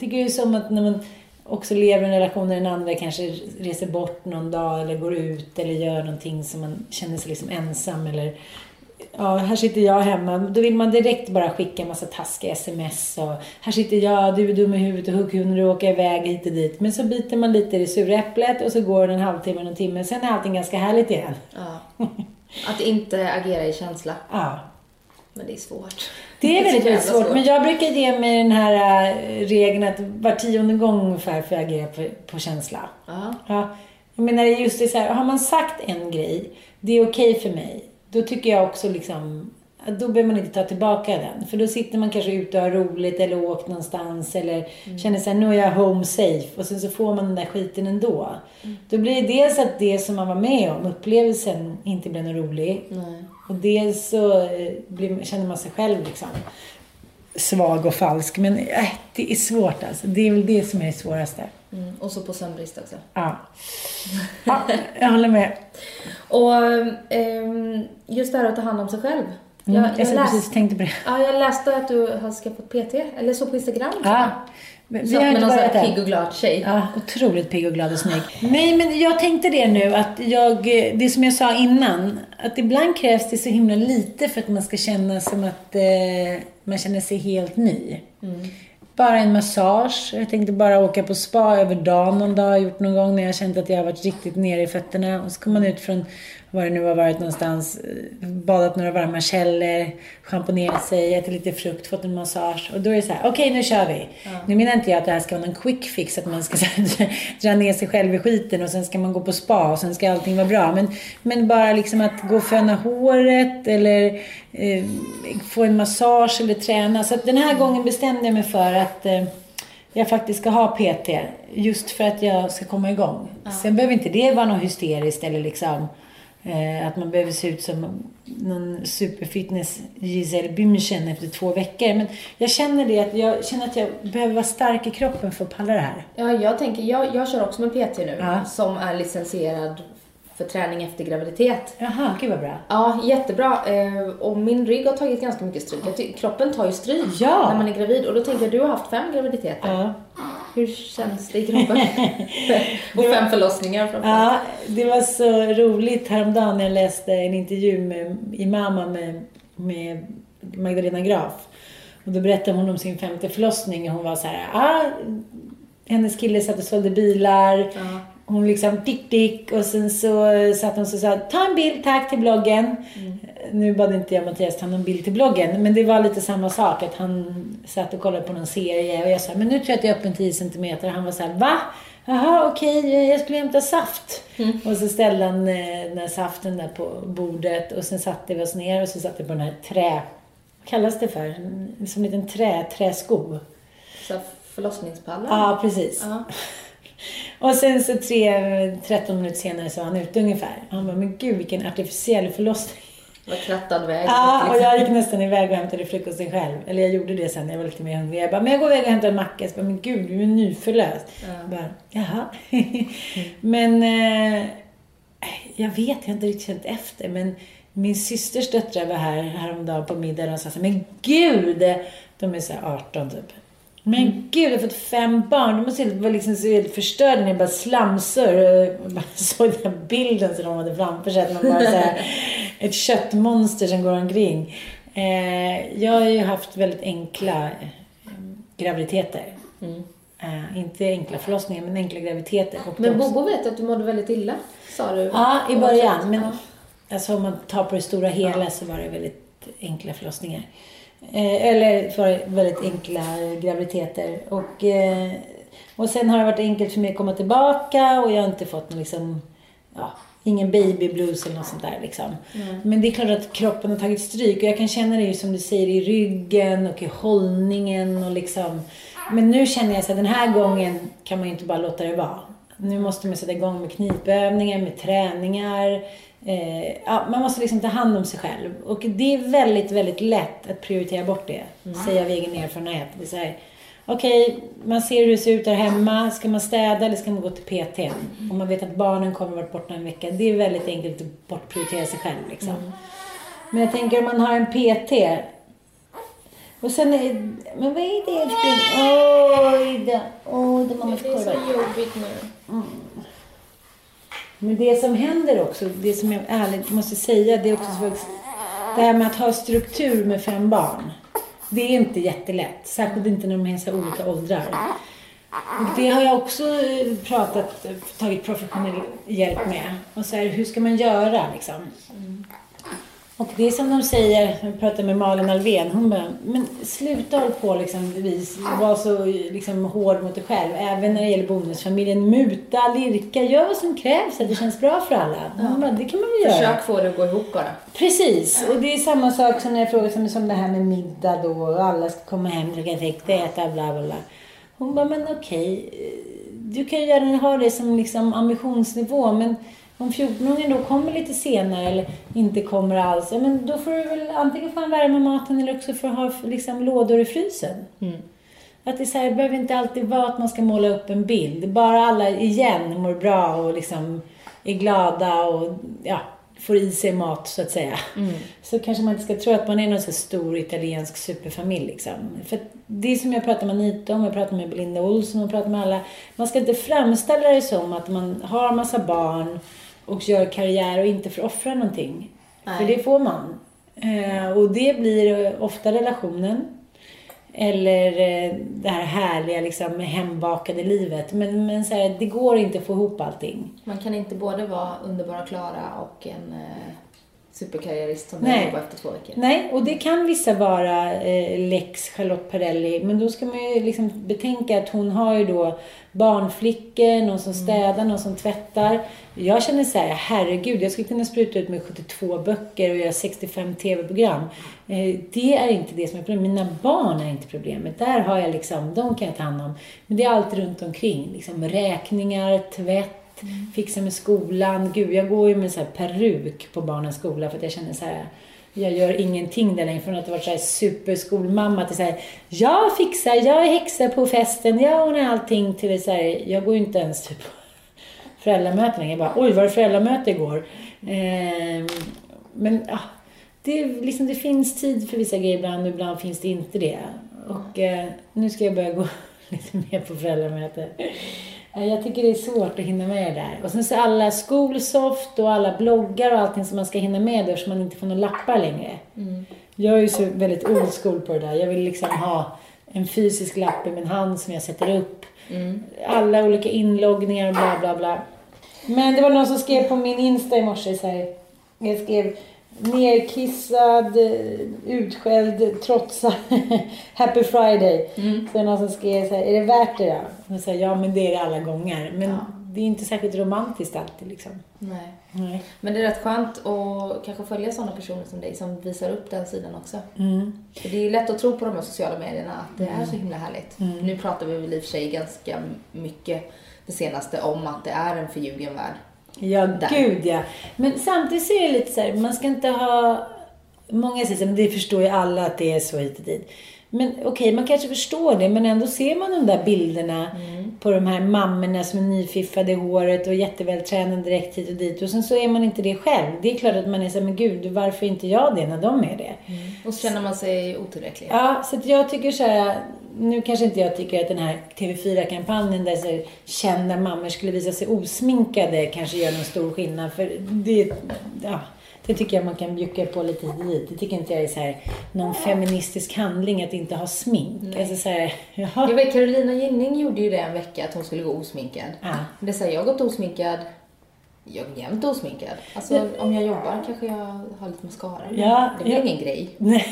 Tycker är som att när man också lever i en relation där den andra kanske reser bort någon dag eller går ut eller gör någonting som man känner sig liksom ensam eller Ja, här sitter jag hemma. Då vill man direkt bara skicka en massa taskiga sms och här sitter jag, du är dum i huvudet och hur kunde du åka iväg hit och dit. Men så biter man lite i det sura äpplet och så går det en halvtimme, en timme. Sen är allting ganska härligt igen. Ja. Att inte agera i känsla. Ja. Men det är svårt. Det är väldigt, väldigt svårt. Men jag brukar ge mig den här äh, regeln att var tionde gång ungefär får jag agera på, på känsla. Ja. Ja, jag menar just det så här, har man sagt en grej, det är okej för mig, då tycker jag också liksom, då behöver man inte ta tillbaka den. För då sitter man kanske ute och har roligt eller åkt någonstans eller känner så här, nu är jag home safe och sen så får man den där skiten ändå. Då blir det dels att det som man var med om, upplevelsen, inte blir något rolig. Nej. Och dels så eh, blir, känner man sig själv liksom svag och falsk. Men äh, det är svårt alltså. Det är väl det som är det svåraste. Mm. Och så på sömnbrist också. Ja. ja, jag håller med. Och ehm, just det här att ta hand om sig själv. Mm, Jag, jag jag, så läste, precis tänkte på det. ja, jag läste att du har skaffat PT, eller så på Instagram. Ja. Men Vi Så har inte någon varit där. pigg och glad tjej. Ja, otroligt pigg och glad och snygg. Nej, men jag tänkte det nu att jag, det som jag sa innan, att ibland krävs det så himla lite för att man ska känna som att eh, man känner sig helt ny. Bara en massage. Jag tänkte bara åka på spa över dagen någon dag. Jag har gjort någon gång när jag känt att jag har varit riktigt nere i fötterna. Och så kommer man ut från var det nu har varit någonstans, eh, badat några varma källor, schamponerat sig, ätit lite frukt, fått en massage. Och då är det så här, okej nu kör vi. Nu menar inte jag att det här ska vara någon quick fix, att man ska här, dra ner sig själv i skiten och sen ska man gå på spa och sen ska allting vara bra. Men, men bara liksom att gå och föna håret eller eh, få en massage eller träna. Så att den här gången bestämde jag mig för att eh, jag faktiskt ska ha PT. Just för att jag ska komma igång. Sen behöver inte det vara något hysteriskt eller liksom att man behöver se ut som någon superfitness Giselle Bündchen efter två veckor. Men jag känner det att jag känner att jag behöver vara stark i kroppen för att palla det här. Ja, jag tänker, jag, jag kör också med PT nu Ja. som är licensierad för träning efter graviditet. Jaha, gud vad bra. Ja, jättebra. Eh, och min rygg har tagit ganska mycket stryk. Kroppen tar ju stryk Ja. när man är gravid. Och då tänker jag, du har haft fem graviditeter. Ja. Hur känns det i kroppen? och fem förlossningar framförallt. Ja, det var så roligt häromdagen när jag läste en intervju med, i Mamma med, med Magdalena Graf. Och då berättade hon om sin femte förlossning och hon var så här, ah, hennes kille satt och sålde bilar. Ja. Hon liksom tick tick och sen så satt hon och sa ta en bild tack till bloggen. Nu bad inte jag Mattias ta någon bild till bloggen men det var lite samma sak att han satt och kollade på någon serie och jag sa men nu tror jag att jag är öppen 10 centimeter och han var så här va? Jaha okej jag skulle hämta saft. Och så ställde han eh, den här saften där på bordet och sen satte vi oss ner och så satte vi på den här trä, vad kallas det för? Som en liten trä, träsko. Så förlossningspallar. Ja precis. Ja. Och sen så tre, 13 minuter senare så var han ute ungefär. Han bara, men gud vilken artificiell förlossning. Var krattad väg. Ja, och jag gick nästan iväg och hämtade frukosten själv. Eller jag gjorde det sen när jag var lite mer hungrig. Jag bara, men jag går iväg och hämtar en macka. Så bara, men gud, du är nyförlöst. Ja. Jag bara, jaha. men eh, jag vet, jag har inte riktigt känt efter. Men min systers döttrar var här häromdagen på middagen och sa så men gud! De är så här 18 typ. Men gud, jag har fått fem barn. De måste vara liksom så helt förstörda när det bara slamsor. Jag bara såg den här bilden som de hade framför sig. Att man bara så här, ett köttmonster som går omkring. Eh, jag har ju haft väldigt enkla eh, graviditeter. Mm. Eh, inte enkla förlossningar, men enkla graviditeter. Men Bobo vet att du mådde väldigt illa, sa du. Ja, i början. Men Ja. alltså, om man tar på det stora hela så var det väldigt enkla förlossningar. Eh, eller det väldigt enkla graviditeter. Och, eh, och sen har det varit enkelt för mig att komma tillbaka och jag har inte fått någon liksom, ja, ingen baby blues eller något sånt där liksom. Men det är klart att kroppen har tagit stryk och jag kan känna det ju som du säger i ryggen och i hållningen och liksom. Men nu känner jag så att den här gången kan man ju inte bara låta det vara. Nu måste man sätta igång med knipövningar, med träningar. Eh, ja, man måste liksom ta hand om sig själv. Och det är väldigt, väldigt lätt att prioritera bort det. Säger jag av egen erfarenhet. Det är så Okej, man ser hur det ser ut där hemma. Ska man städa eller ska man gå till PT? Om man vet att barnen kommer vara borta en vecka. Det är väldigt enkelt att bortprioritera sig själv. Liksom. Men jag tänker om man har en PT. Och sen är Men vad är det älskling? Oj då. Oj, det är mammas korvar. jobbigt nu. Men det som händer också, det som jag ärligt måste säga, det är också det här med att ha struktur med fem barn. Det är inte jättelätt, särskilt inte när de är i så olika åldrar. Och det har jag också eh, pratat, tagit professionell hjälp med. Och så här, hur ska man göra liksom? Och det är som de säger, jag pratade med Malin Alvén, hon bara, men sluta håll på liksom, vis, var så liksom, hård mot dig själv. Även när det gäller bonusfamiljen, muta, lirka, gör vad som krävs så att det känns bra för alla. Hon bara, det kan man väl göra. Försök få det att gå ihop bara. Precis, och det är samma sak som när jag frågar som, som det här med middag då och alla ska komma hem sex och äta bla bla bla. Hon bara, men okej, eh, du kan ju gärna ha det som liksom ambitionsnivå men om 14-åringen då kommer lite senare eller inte kommer alls, ja, men då får du väl antingen få värma maten eller också få ha liksom, lådor i frysen. Att det, så här, det behöver inte alltid vara att man ska måla upp en bild. Bara alla igen mår bra och liksom är glada och ja, får i sig mat så att säga. Så kanske man inte ska tro att man är någon så stor italiensk superfamilj. Liksom. För det är som jag pratar med Anita om, jag pratar med Belinda Olsson och pratar med alla. Man ska inte framställa det som att man har massa barn och gör karriär och inte får offra någonting. För Nej. det får man. Eh, och det blir ofta relationen. Eller eh, det här härliga liksom, hembakade livet. Men, men så här, det går inte att få ihop allting. Man kan inte både vara underbara Klara och en eh, superkarriärist som börjar jobba efter två veckor. Nej, och det kan vissa vara eh, lex Charlotte Perrelli. Men då ska man ju liksom betänka att hon har ju då barnflickor, någon som städar, någon som tvättar. Jag känner så här, herregud, jag skulle kunna spruta ut med 72 böcker och göra 65 tv-program. Eh, det är inte det som är problemet. Mina barn är inte problemet. Där har jag liksom, de kan jag ta hand om. Men det är allt runt omkring. Liksom räkningar, tvätt, Mm. fixa med skolan. Gud, jag går ju med så här peruk på barnens skola för att jag känner så här jag gör ingenting där längre. Från att ha varit så här superskolmamma till så här, jag fixar, jag är häxa på festen, jag ordnar allting till så här, jag går ju inte ens typ föräldramöten längre. Jag bara, oj var det föräldramöte igår? Eh, men ja, det, liksom, det finns tid för vissa grejer ibland och ibland finns det inte det. Och eh, nu ska jag börja gå lite mer på föräldramöte. Eh, Jag tycker det är svårt att hinna med det där. Och sen så alla skolsoft och alla bloggar och allting som man ska hinna med då, så man inte får några lappar längre. Jag är ju så väldigt old school på det där. Jag vill liksom ha en fysisk lapp i min hand som jag sätter upp. Alla olika inloggningar och bla bla bla. Men det var någon som skrev på min Insta i morse så här. Jag skrev nerkissad, utskälld, trotsad, happy friday. Mm. Så är det någon som skrev så här, är det värt det då? Och säger, ja men det är det alla gånger. Men Ja. det är inte särskilt romantiskt alltid liksom. Nej. Nej. Men det är rätt skönt att kanske följa sådana personer som dig som visar upp den sidan också. Mm. För det är ju lätt att tro på de här sociala medierna att det är så himla härligt. Nu pratar vi väl i och för sig ganska mycket det senaste om att det är en förljugen värld. Ja, Där. gud ja. Men samtidigt så är det lite så här, man ska inte ha... Många säger men det förstår ju alla att det är så hit och dit. Men okej, man kanske förstår det, men ändå ser man de där bilderna på de här mammorna som är nyfiffade i håret och jättevältränade direkt hit och dit. Och sen så är man inte det själv. Det är klart att man är så här, men gud, varför är inte jag det när de är det? Och så känner man sig otillräcklig. Ja, så att jag tycker så här, nu kanske inte jag tycker att den här TV4-kampanjen där så kända mammor skulle visa sig osminkade kanske gör någon stor skillnad. För det, ja, det tycker jag man kan bjucka på lite dit. Det tycker inte jag är så här, någon feministisk handling att inte ha smink. Alltså så här, Jag jaha. vet Carolina Gynning gjorde ju det en vecka att hon skulle gå osminkad. Ja. Det säger jag har gått osminkad. Jag är jämt osminkad. Alltså om jag jobbar kanske jag har lite mascara. Ja, det blir ja. ingen grej. Nej,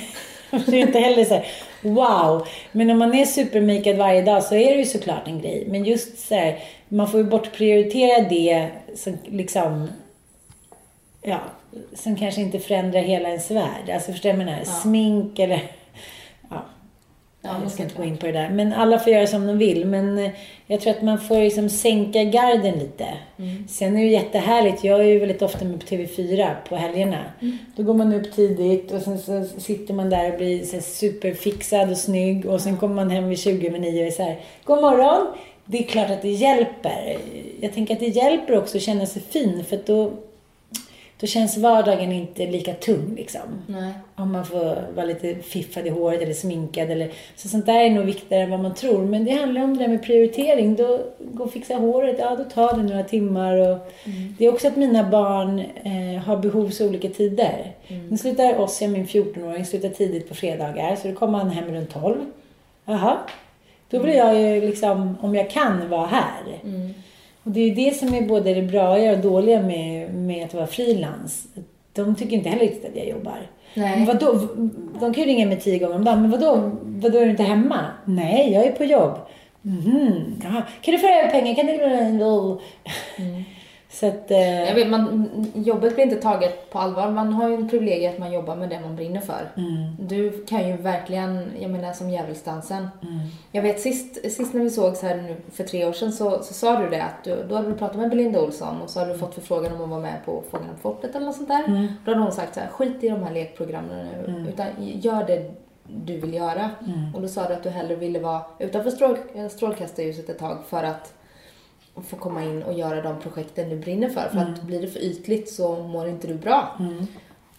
det är inte heller så här, wow. Men om man är supermakad varje dag så är det ju såklart en grej. Men just så här, man får ju bortprioritera det som liksom, ja, som kanske inte förändrar hela ens värld. Alltså förstår du vad jag menar? Smink eller, ja. Ja, men ska inte gå in på det där. Men alla får göra som de vill. Men eh, jag tror att man får liksom sänka garden lite. Sen är det jättehärligt. Jag är ju väldigt ofta med på TV4 på helgerna. Då går man upp tidigt och sen så sitter man där och blir så superfixad och snygg. Och sen kommer man hem vid 20 över 9 och är så här, God morgon! Det är klart att det hjälper. Jag tänker att det hjälper också att känna sig fin. För då, då känns vardagen inte lika tung liksom. Nej. Om man får vara lite fiffad i håret eller sminkad eller så sånt där är nog viktigare än vad man tror. Men det handlar om det där med prioritering. Då, gå och fixa håret, ja då tar det några timmar. Och Det är också att mina barn eh, har behov så olika tider. Nu slutar Ossia, min 14-åring, slutar tidigt på fredagar. Så då kommer han hem runt 12. Jaha. Då vill jag ju liksom, om jag kan, vara här. Och det är det som är både det bra och dåliga med, med att vara frilans. De tycker inte heller riktigt att jag jobbar. Nej. Vadå? De kan ju ringa mig tio gånger om dagen. Men vadå? Vadå är du inte hemma? Nej, jag är på jobb. Jaha. Kan du föra över pengar? Kan du... Så att... Eh, Jag vet, man, jobbet blir inte taget på allvar. Man har ju en privilegium att man jobbar med det man brinner för. Du kan ju verkligen, jag menar som djävulsdansen. Jag vet sist, sist när vi sågs här nu för tre år sedan så, så sa du det att du, då hade du pratat med Belinda Olsson och så hade du fått förfrågan om att vara med på Fångarna på fortet eller något sånt där. Då hade hon sagt så här, skit i de här lekprogrammen nu utan gör det du vill göra. Och då sa du att du hellre ville vara utanför strål, strålkastarljuset ett tag för att få komma in och göra de projekten du brinner för. För att blir det för ytligt så mår inte du bra.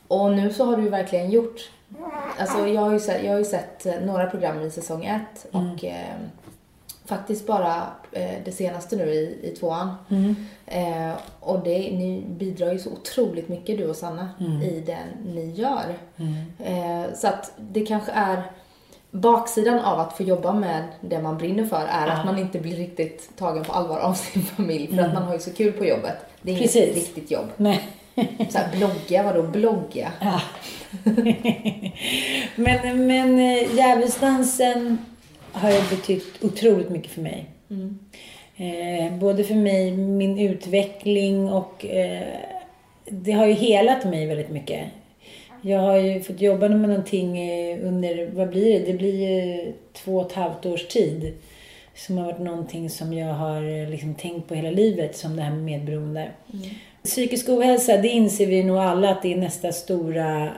Och nu så har du ju verkligen gjort... Alltså jag har ju sett, jag har sett eh, några program i säsong ett och eh, faktiskt bara eh, det senaste nu i, i tvåan. Eh, och det, ni bidrar ju så otroligt mycket du och Sanna i det ni gör. Eh, så att det kanske är baksidan av att få jobba med det man brinner för är att man inte blir riktigt tagen på allvar av sin familj för att man har ju så kul på jobbet. Det är inget Precis. riktigt jobb. Nej. Så här, blogga, vadå blogga? Ja. men men eh, djävulsdansen har ju betytt otroligt mycket för mig. Eh, både för mig, min utveckling och eh, det har ju helat mig väldigt mycket. Jag har ju fått jobba med någonting eh, under, vad blir det? Det blir ju två och ett halvt års tid. Som har varit någonting som jag har eh, liksom tänkt på hela livet, som det här med medberoende. Psykisk ohälsa, det inser vi nog alla att det är nästa stora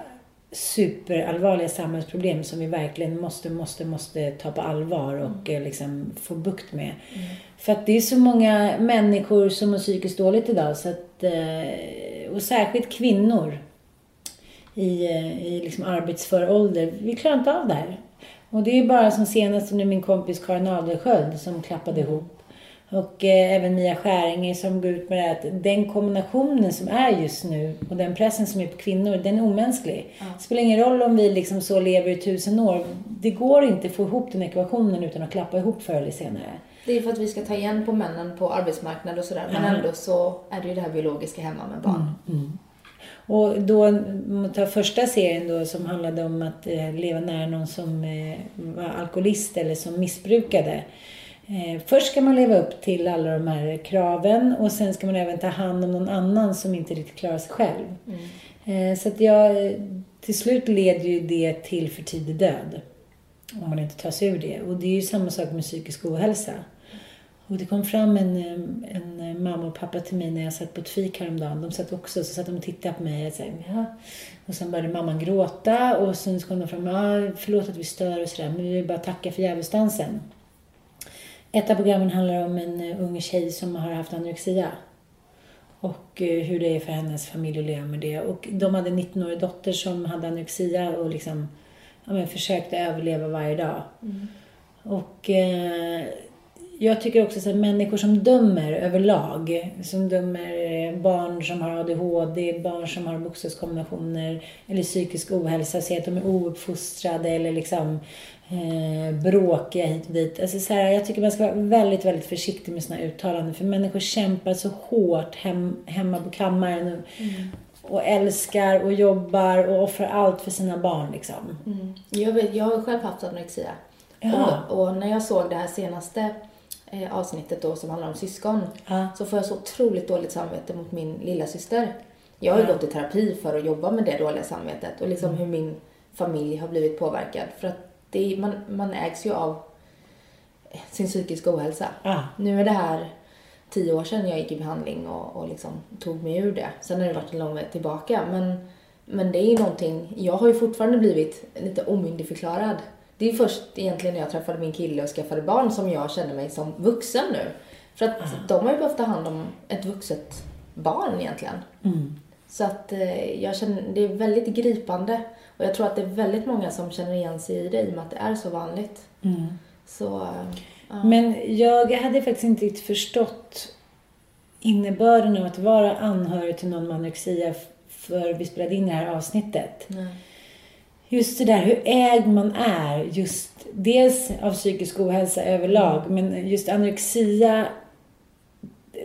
superallvarliga samhällsproblem som vi verkligen måste, måste, måste ta på allvar och mm. liksom få bukt med. Mm. För att det är så många människor som mår psykiskt dåligt idag så att, eh, och särskilt kvinnor i, eh, i liksom arbetsför ålder. Vi klarar inte av det här. Och det är bara som senast nu min kompis Karin Adelsköld som klappade ihop. Och eh, även Mia Skäringer som går ut med det att den kombinationen som är just nu och den pressen som är på kvinnor, den är omänsklig. Ja. Det spelar ingen roll om vi liksom så lever i tusen år. Det går inte att få ihop den ekvationen utan att klappa ihop förr eller senare. Det är för att vi ska ta igen på männen på arbetsmarknaden och sådär. Men ändå så är det ju det här biologiska hemma med barn. Mm, mm. Och då, ta första serien då som handlade om att eh, leva nära någon som eh, var alkoholist eller som missbrukade. Eh, först ska man leva upp till alla de här kraven och sen ska man även ta hand om någon annan som inte riktigt klarar sig själv. Mm. Eh, så att jag, till slut leder ju det till för tidig död. Om man inte tar sig ur det. Och det är ju samma sak med psykisk ohälsa. Och det kom fram en, en mamma och pappa till mig när jag satt på ett fik häromdagen. De satt också så satt de och tittade på mig. Och, så ja. och sen började mamman gråta och sen kom de fram. Ja, förlåt att vi stör och sådär men vi vill bara tacka för djävulsdansen. Ett av programmen handlar om en eh, ung tjej som har haft anorexia. Och eh, hur det är för hennes familj att leva med det. Och de hade en 19-årig dotter som hade anorexia och liksom ja, men försökte överleva varje dag. Mm. Och eh, jag tycker också att människor som dömer överlag, som dömer eh, barn som har ADHD, barn som har bokstavskombinationer eller psykisk ohälsa, säger att de är ouppfostrade eller liksom eh, bråkiga hit och dit. Alltså så här, jag tycker man ska vara väldigt, väldigt försiktig med sådana uttalanden för människor kämpar så hårt hem, hemma på kammaren och, mm. och älskar och jobbar och offrar allt för sina barn liksom. Mm. Jag, vet, jag har själv haft anorexia. Och, och, när jag såg det här senaste eh, avsnittet då som handlar om syskon ja. så får jag så otroligt dåligt samvete mot min lilla syster. Jag har ju ja. gått i terapi för att jobba med det dåliga samvetet och liksom mm. hur min familj har blivit påverkad. För att det man, man ägs ju av sin psykiska ohälsa. Ja. Nu är det här tio år sedan jag gick i behandling och, och liksom tog mig ur det. Sen har det varit en lång väg tillbaka. Men, men det är ju någonting, jag har ju fortfarande blivit lite omyndigförklarad det är först egentligen när jag träffade min kille och skaffade barn som jag känner mig som vuxen nu. För att mm. de har ju behövt ta hand om ett vuxet barn egentligen. Mm. Så att eh, jag känner, det är väldigt gripande. Och jag tror att det är väldigt många som känner igen sig i det i och med att det är så vanligt. Mm. Så, uh. Men jag hade faktiskt inte riktigt förstått innebörden av att vara anhörig till någon med anorexia för vi spelade in det här avsnittet. Nej just det där hur ägd man är, just dels av psykisk ohälsa överlag, men just anorexia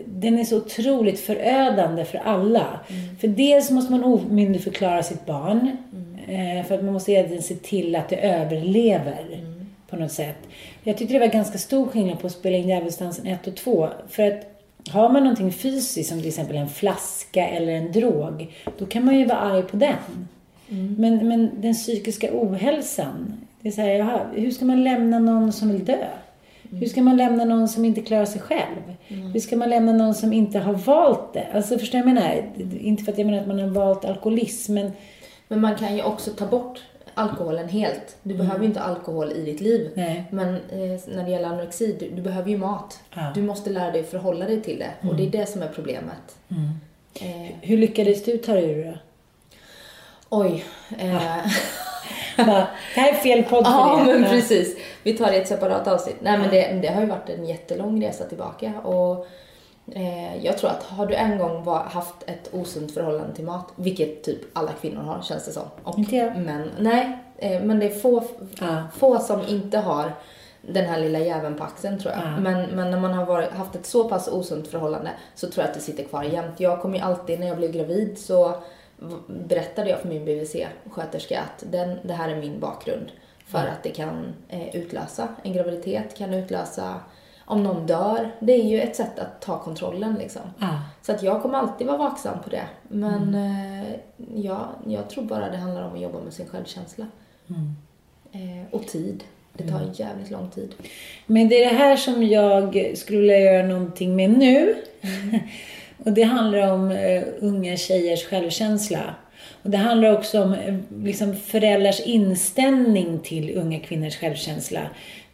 den är så otroligt förödande för alla. Mm. För dels måste man omyndigförklara sitt barn. Mm. För att man måste se till att det överlever mm. på något sätt. Jag tyckte det var ganska stor skillnad på att spela in Djävulsdansen 1 och 2. För att har man någonting fysiskt som till exempel en flaska eller en drog, då kan man ju vara arg på den. Mm. Men, men den psykiska ohälsan, det är så här, jaha, hur ska man lämna någon som vill dö? Mm. Hur ska man lämna någon som inte klarar sig själv? Mm. Hur ska man lämna någon som inte har valt det? Alltså förstår jag menar? Inte för att jag menar att man har valt alkoholism, men... Men man kan ju också ta bort alkoholen helt. Du mm. behöver ju inte alkohol i ditt liv. Nej. Men eh, när det gäller anorexi, du, du behöver ju mat. Ja. Du måste lära dig förhålla dig till det. Och det är mm. det som är problemet. Mm. Eh. Hur lyckades du ta dig ur det? Oj. Eh. det här är fel podd för ja, det. Men precis. Vi tar det i ett separat avsnitt. Nej, men det, det har ju varit en jättelång resa tillbaka. Och eh, jag tror att har du en gång var, haft ett osunt förhållande till mat, vilket typ alla kvinnor har känns det som. Och inte jag. Men, nej, eh, men det är få, ja. få som inte har den här lilla jäveln på axeln tror jag. Ja. Men, men när man har varit, haft ett så pass osunt förhållande så tror jag att det sitter kvar jämt. Jag kommer ju alltid, när jag blev gravid så berättade jag för min BVC-sköterska att den, det här är min bakgrund. För mm. att det kan eh, utlösa en graviditet, kan utlösa om någon dör. Det är ju ett sätt att ta kontrollen liksom. Ah. Så att jag kommer alltid vara vaksam på det. Men mm. eh, ja, jag tror bara det handlar om att jobba med sin självkänsla. Mm. Eh, och tid. Det tar mm. jävligt lång tid. Men det är det här som jag skulle vilja göra någonting med nu. Och det handlar om eh, unga tjejers självkänsla. Och Och det handlar också om eh, liksom, föräldrars inställning till unga kvinnors självkänsla.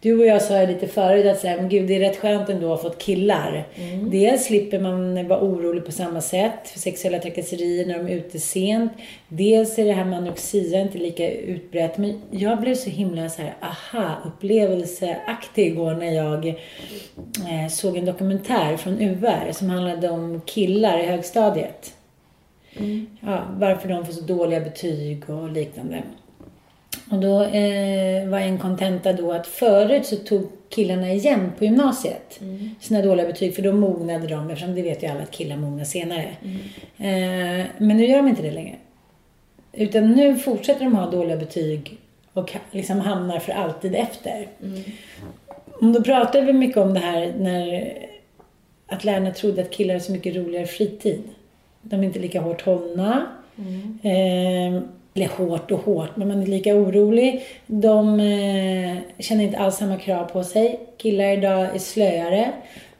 Du och jag sa lite förut att så här, men gud, det är rätt skönt ändå att ha fått killar. Mm. Dels slipper man vara orolig på samma sätt för sexuella trakasserier när de är ute sent. Dels är det här med anorexia inte lika utbrett. Men jag blev så himla så här, aha-upplevelseaktig igår när jag eh, såg en dokumentär från UR som handlade om killar i högstadiet. Mm. Ja, varför de får så dåliga betyg och liknande. Och då eh, var en kontenta då att förut så tog killarna igen på gymnasiet mm. sina dåliga betyg för då mognade de eftersom det vet ju alla att killar mognar senare. Mm. Eh, men nu gör de inte det längre. Utan nu fortsätter de ha dåliga betyg och liksom hamnar för alltid efter. Mm. Då pratade vi mycket om det här när att lärarna trodde att killar har så mycket roligare fritid. De är inte lika hårt hållna. Mm. Eh, eller hårt och hårt, men man är lika orolig. De eh, känner inte alls samma krav på sig. Killar idag är slöare.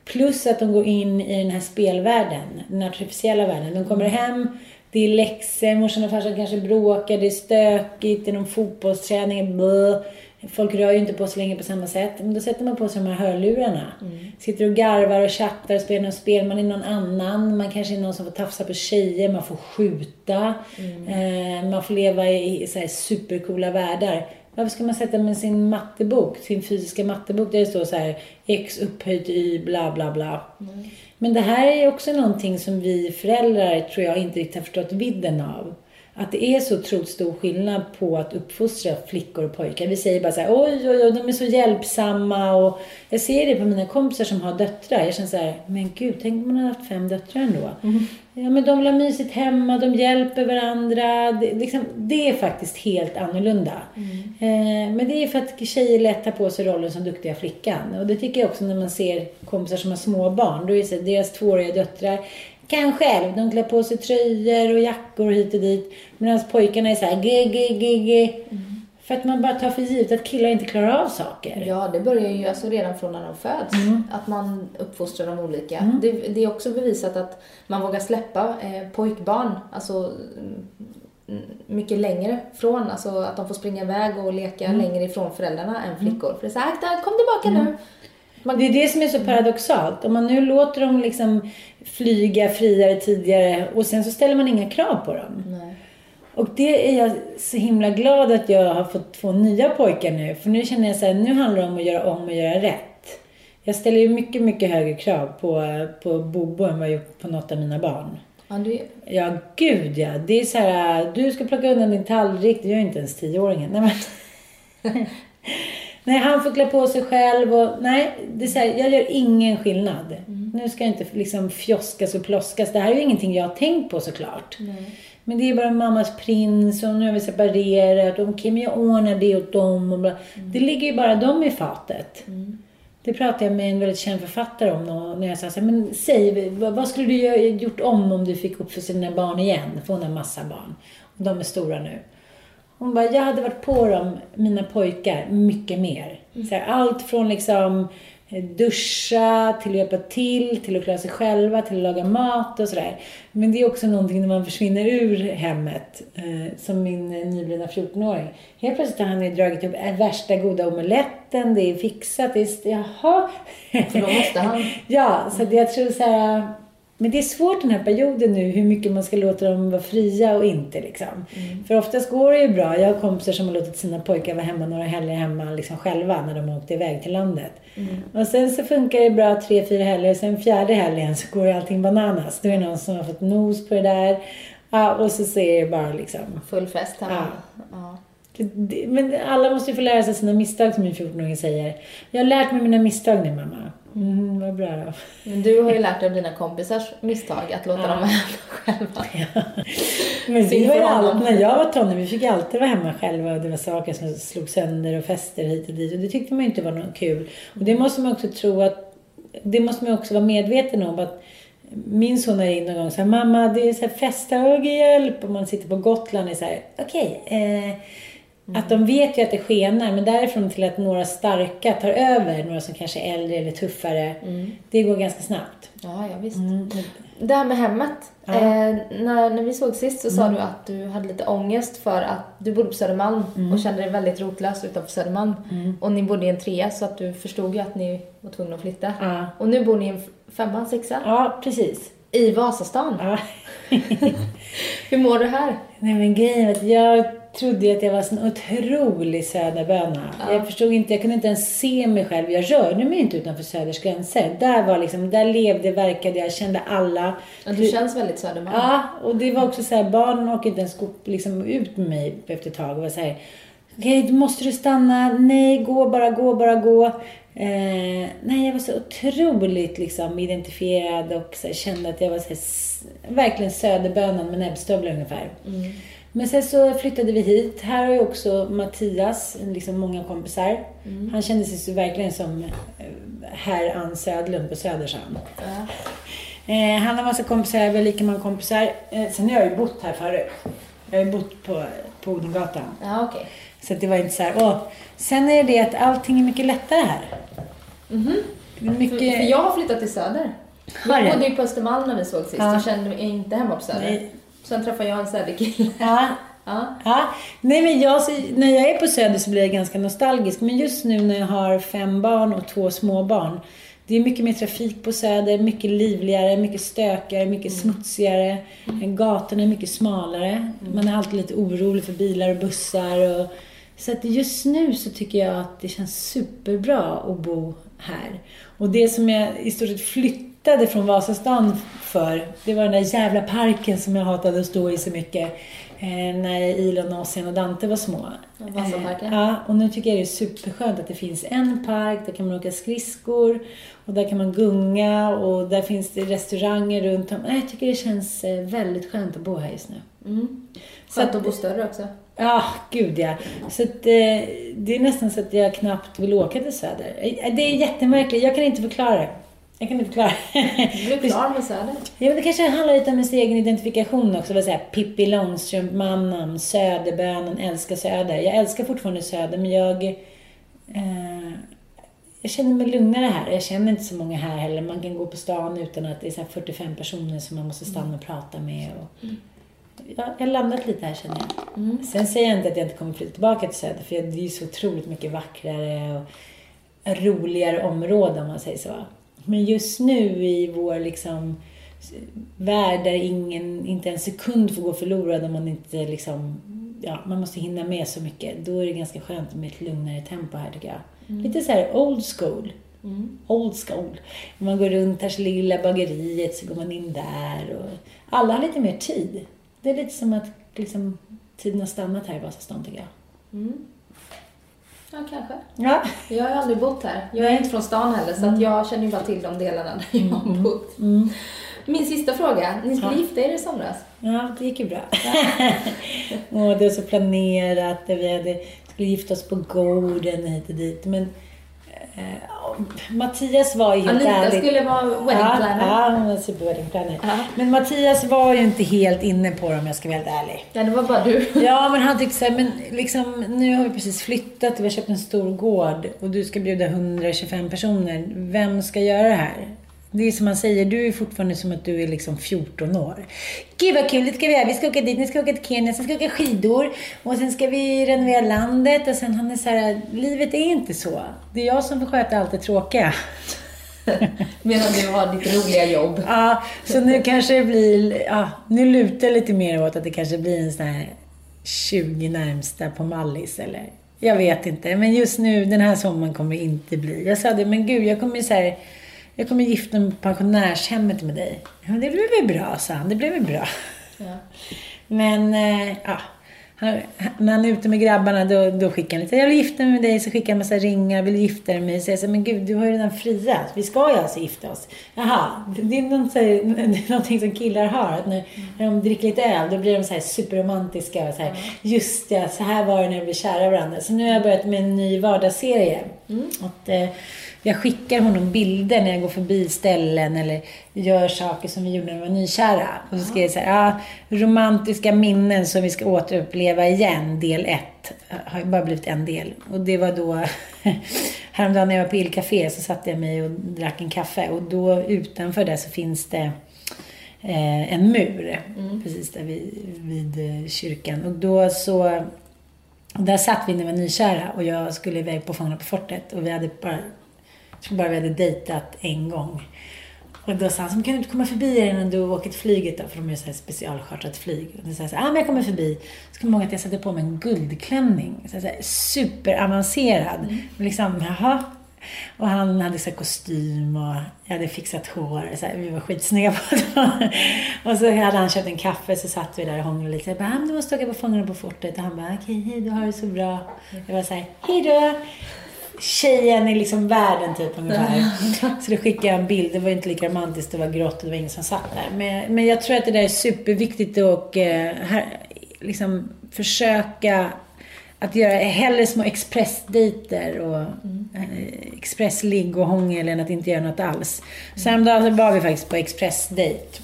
Plus att de går in i den här spelvärlden, den artificiella världen. De kommer hem, det är läxor, morsan och farsan kanske bråkar, det är stökigt, det är någon fotbollsträning, blö. Folk rör ju inte på sig längre på samma sätt. Men då sätter man på sig de här hörlurarna. Mm. Sitter och garvar och chattar och spelar något spel. Man är någon annan. Man kanske är någon som får tafsa på tjejer. Man får skjuta. Mm. Eh, man får leva i så här supercoola världar. Varför ska man sätta med sin mattebok, sin fysiska mattebok där det står så här X upphöjt Y bla bla bla. Mm. Men det här är också någonting som vi föräldrar tror jag inte riktigt har förstått vidden av att det är så otroligt stor skillnad på att uppfostra flickor och pojkar. Vi säger bara så här, oj, oj, oj, de är så hjälpsamma och jag ser det på mina kompisar som har döttrar. Jag känner så här, men gud, tänk om man hade haft fem döttrar ändå. Mm. Ja, men de vill ha mysigt hemma, de hjälper varandra. Det, liksom, det är faktiskt helt annorlunda. Mm. Eh, men det är för att tjejer lätt tar på sig rollen som duktiga flickan. Och det tycker jag också när man ser kompisar som har små barn. Då är det så deras tvååriga döttrar kan själv. De klär på sig tröjor och jackor hit och dit. Medan pojkarna är så här g, g, g, g. Mm. För att man bara tar för givet att killar inte klarar av saker. Ja, det börjar ju alltså redan från när de föds. Mm. Att man uppfostrar dem olika. Mm. Det, det, är också bevisat att man vågar släppa eh, pojkbarn, alltså mm, mycket längre från, alltså att de får springa iväg och leka mm. längre ifrån föräldrarna än mm. flickor. För det är så här, kom tillbaka nu. Man... Det är det som är så paradoxalt. Om man nu låter dem liksom flyga friare tidigare och sen så ställer man inga krav på dem. Nej. Och det är jag så himla glad att jag har fått två nya pojkar nu. För nu känner jag så här, nu handlar det om att göra om och göra rätt. Jag ställer ju mycket, mycket högre krav på, på Bobo än vad jag gjort på något av mina barn. Ja, du... ja gud ja. Det är så här, du ska plocka undan din tallrik. Det gör inte ens tioåringen. Nej, men... nej, han får klä på sig själv och nej, det är så här, jag gör ingen skillnad. Mm. Nu ska jag inte liksom fjoskas och plåskas. Det här är ju ingenting jag har tänkt på såklart. Nej. Men det är bara mammas prins och nu har vi separerat och men jag ordnar det åt dem och bla. Mm. Det ligger ju bara dem i fatet. Mm. Det pratade jag med en väldigt känd författare om när jag sa så här, men säg, vad skulle du gjort om om du fick uppfostra dina barn igen? För hon har massa barn. Och de är stora nu. Hon bara, jag hade varit på dem, mina pojkar, mycket mer. Mm. Så här, allt från liksom duscha, till att hjälpa till, till att klara sig själva, till att laga mat och sådär. Men det är också någonting när man försvinner ur hemmet, eh, som min eh, nyblivna 14-åring. Helt plötsligt har han ju dragit upp värsta goda omeletten, det är fixat, det är... Jaha! För då måste han... ja, så jag tror så här, men det är svårt den här perioden nu hur mycket man ska låta dem vara fria och inte. Liksom. Mm. För oftast går det ju bra. Jag har kompisar som har låtit sina pojkar vara hemma några helger hemma liksom själva när de har åkt iväg till landet. Mm. Och sen så funkar det bra tre, fyra helger. Sen fjärde helgen så går allting bananas. Då är det någon som har fått nos på det där. Ja, och så ser det bara liksom... Full fest hemma. Ja. ja. Men alla måste ju få lära sig sina misstag som min 14-åring säger. Jag har lärt mig mina misstag nu mamma. Mm, vad bra då. Men du har ju lärt dig av dina kompisars misstag, att låta ja. dem vara hemma själva. Ja. Men vi var ju alltid, när jag var tonåring, vi fick alltid vara hemma själva och det var saker som slog sönder och fester hit och dit och det tyckte man ju inte var något kul. Och det måste man också tro att, det måste man också vara medveten om att min son är in någon gång så här, mamma det är så här festa och hjälp och man sitter på Gotland och är så här, okej, okay, eh, Att de vet ju att det skenar, men därifrån till att några starka tar över, några som kanske är äldre eller tuffare, det går ganska snabbt. Ja, ja visst. Mm. Det här med hemmet. Ja. Eh, när, när vi såg sist så sa du att du hade lite ångest för att du bodde på Södermalm och kände dig väldigt rotlös utanför Södermalm. Och ni bodde i en trea så att du förstod ju att ni var tvungna att flytta. Ja. Och nu bor ni i en femma, sexa Ja, precis. i Vasastan. Ja. Hur mår du här? Nej men grejen är att jag trodde ju att jag var en otrolig söderböna. Jag förstod inte, jag kunde inte ens se mig själv. Jag rörde mig inte utanför Söders gränser. Där var liksom, där levde, verkade jag, kände alla. Ja, du känns väldigt Södermalm. Ja, och det var också så här, barnen åkte inte ens liksom ut med mig efter ett tag och var så här, okej, då måste du stanna, nej, gå bara, gå bara, gå. Eh, nej, jag var så otroligt liksom identifierad och så här, kände att jag var så här, verkligen söderbönan med näbbstövlar ungefär. Men sen så flyttade vi hit. Här har ju också Mattias, liksom många kompisar. Han kände sig så verkligen som eh, herr Ann Södlund på Södershamn. Ja. Eh, han har massa kompisar, vi har lika många kompisar. Eh, sen har jag ju bott här förut. Jag har ju bott på, på Odengatan. Ja, okej. Så det var inte så här, åh. Sen är det att allting är mycket lättare här. Är För, Mycket... för jag har flyttat till Söder. Jag bodde ju på Östermalm när vi såg sist Ja. och kände mig inte hemma på Söder. Nej. Sen träffade jag en Söderkille. Ja, Ja. ja. Nej men jag, när jag är på Söder så blir jag ganska nostalgisk. Men just nu när jag har fem barn och två småbarn. Det är mycket mer trafik på Söder, mycket livligare, mycket stökigare, mycket smutsigare. Gatorna är mycket smalare. Man är alltid lite orolig för bilar och bussar. Och, så att just nu så tycker jag att det känns superbra att bo här. Och det som jag i stort sett flyttade från Vasastan för, det var den där jävla parken som jag hatade att stå i så mycket. Eh, när Ilon, Ossian och Dante var små. Ja, Vasaparken. Eh, ja, och nu tycker jag det är superskönt att det finns en park, där kan man åka skridskor och där kan man gunga och där finns det restauranger runt om. Jag tycker det känns eh, väldigt skönt att bo här just nu. Mm. Skönt att- att bo större också. Ja, gud ja. Så att, eh, det är nästan så att jag knappt vill åka till Söder. Eh, Det är jättemärkligt, jag kan inte förklara det. Jag kan inte förklara. Du blev klar med Söder. Ja, men det kanske handlar lite om ens egen identifikation också. Vad säga, Pippi Långstrump-mamman, Söderbönan, älskar Söder. Jag älskar fortfarande Söder, men jag... Eh, jag känner mig lugnare här. Jag känner inte så många här heller. Man kan gå på stan utan att det är så här 45 personer som man måste stanna och prata med. Och, ja, jag har landat lite här känner jag. Sen säger jag inte att jag inte kommer flytta tillbaka till Söder, för det är ju så otroligt mycket vackrare och roligare område om man säger så. Men just nu i vår liksom värld där ingen, inte en sekund får gå förlorad om man inte liksom, ja, man måste hinna med så mycket. Då är det ganska skönt med ett lugnare tempo här tycker jag. Lite så här old school. Old school. Man går runt här så lilla bageriet så går man in där och alla har lite mer tid. Det är lite som att liksom, tiden har stannat här i Vasastan tycker jag. Ja, kanske. Ja. Jag har aldrig bott här. Jag är Nej. inte från stan heller, så att jag känner ju bara till de delarna där jag har bott. Mm. Min sista fråga. Ni skulle Ja. gifta er i somras. Ja, det gick ju bra. och det var så planerat. Vi hade, skulle gifta oss på gården hit och dit. Men Mattias var ju helt Anita ärligt... skulle vara wedding ja, planner. Ja, hon var super wedding planner. Ja. Men Mattias var ju inte helt inne på det om jag ska vara helt ärlig. Ja, det var bara du. Ja, men han tyckte så här, men liksom, nu har vi precis flyttat och vi har köpt en stor gård och du ska bjuda 125 personer. Vem ska göra det här? Det är som man säger, du är fortfarande som att du är liksom 14 år. Gud vad kul, det ska vi göra. Vi ska åka dit, ni ska åka till Kenya, sen ska vi åka skidor och sen ska vi renovera landet och sen han är så här, livet är inte så. Det är jag som får sköta allt det tråkiga. Medan du har ditt roliga jobb. Ja, så nu kanske det blir, ja, nu lutar det lite mer åt att det kanske blir en sån här 20 närmsta på Mallis eller jag vet inte. Men just nu, den här sommaren kommer det inte bli. Jag sa det, men gud, jag kommer så här, jag kommer gifta mig på pensionärshemmet med dig. Ja, det blir väl bra, sa han. Det blir väl bra. Ja. Men, eh, ja. Han, när han är ute med grabbarna då, då skickar han lite, jag vill gifta mig med dig, så skickar han massa ringar, vill gifta dig med mig? Så jag säger, men gud, du har ju redan friat. Vi ska ju alltså gifta oss. Jaha, det är, något, så här, det är någonting som killar har. Att när, när de dricker lite öl, då blir de så här superromantiska. Och så här, Just ja, så här var det när de blev kära varandra. Så nu har jag börjat med en ny vardagsserie. Att, eh, jag skickar honom bilder när jag går förbi ställen eller gör saker som vi gjorde när vi var nykära. Och så skriver jag så här, ja, romantiska minnen som vi ska återuppleva leva igen, del ett. Har ju bara blivit en del. Och det var då, häromdagen när jag var på Illcafé så satte jag mig och drack en kaffe. Och då utanför där så finns det eh, en mur. Precis där vid, vid eh, kyrkan. Och då så, där satt vi när vi var nykära och jag skulle iväg på Fångarna på fortet. Och vi hade bara, jag tror bara vi hade dejtat en gång. Och då sa han, kan du inte komma förbi här innan du åker till flyget då? För de är så här specialchartrat flyg. Och då sa jag så här, ah, men jag kommer förbi. Så kommer jag ihåg att jag satte på mig en guldklänning. Så här, superavancerad. Mm. Liksom, jaha. Och han hade så här kostym och jag hade fixat hår. Så här, vi var skitsnygga på det. och så hade han köpt en kaffe så satt vi där och hånglade lite. Jag bara, du måste åka på Fångarna på fortet. Och han bara, okej, hej då, har det så bra. Jag var så här, hej då tjejen i liksom världen typ ungefär. Så då skickade jag en bild. Det var inte lika romantiskt. Det var grått och det var ingen som satt där. Men, men jag tror att det där är superviktigt och eh, här, liksom försöka att göra hellre små expressdejter och mm. eh, expressligg och hångel än att inte göra något alls. Så häromdagen var vi faktiskt på expressdejt.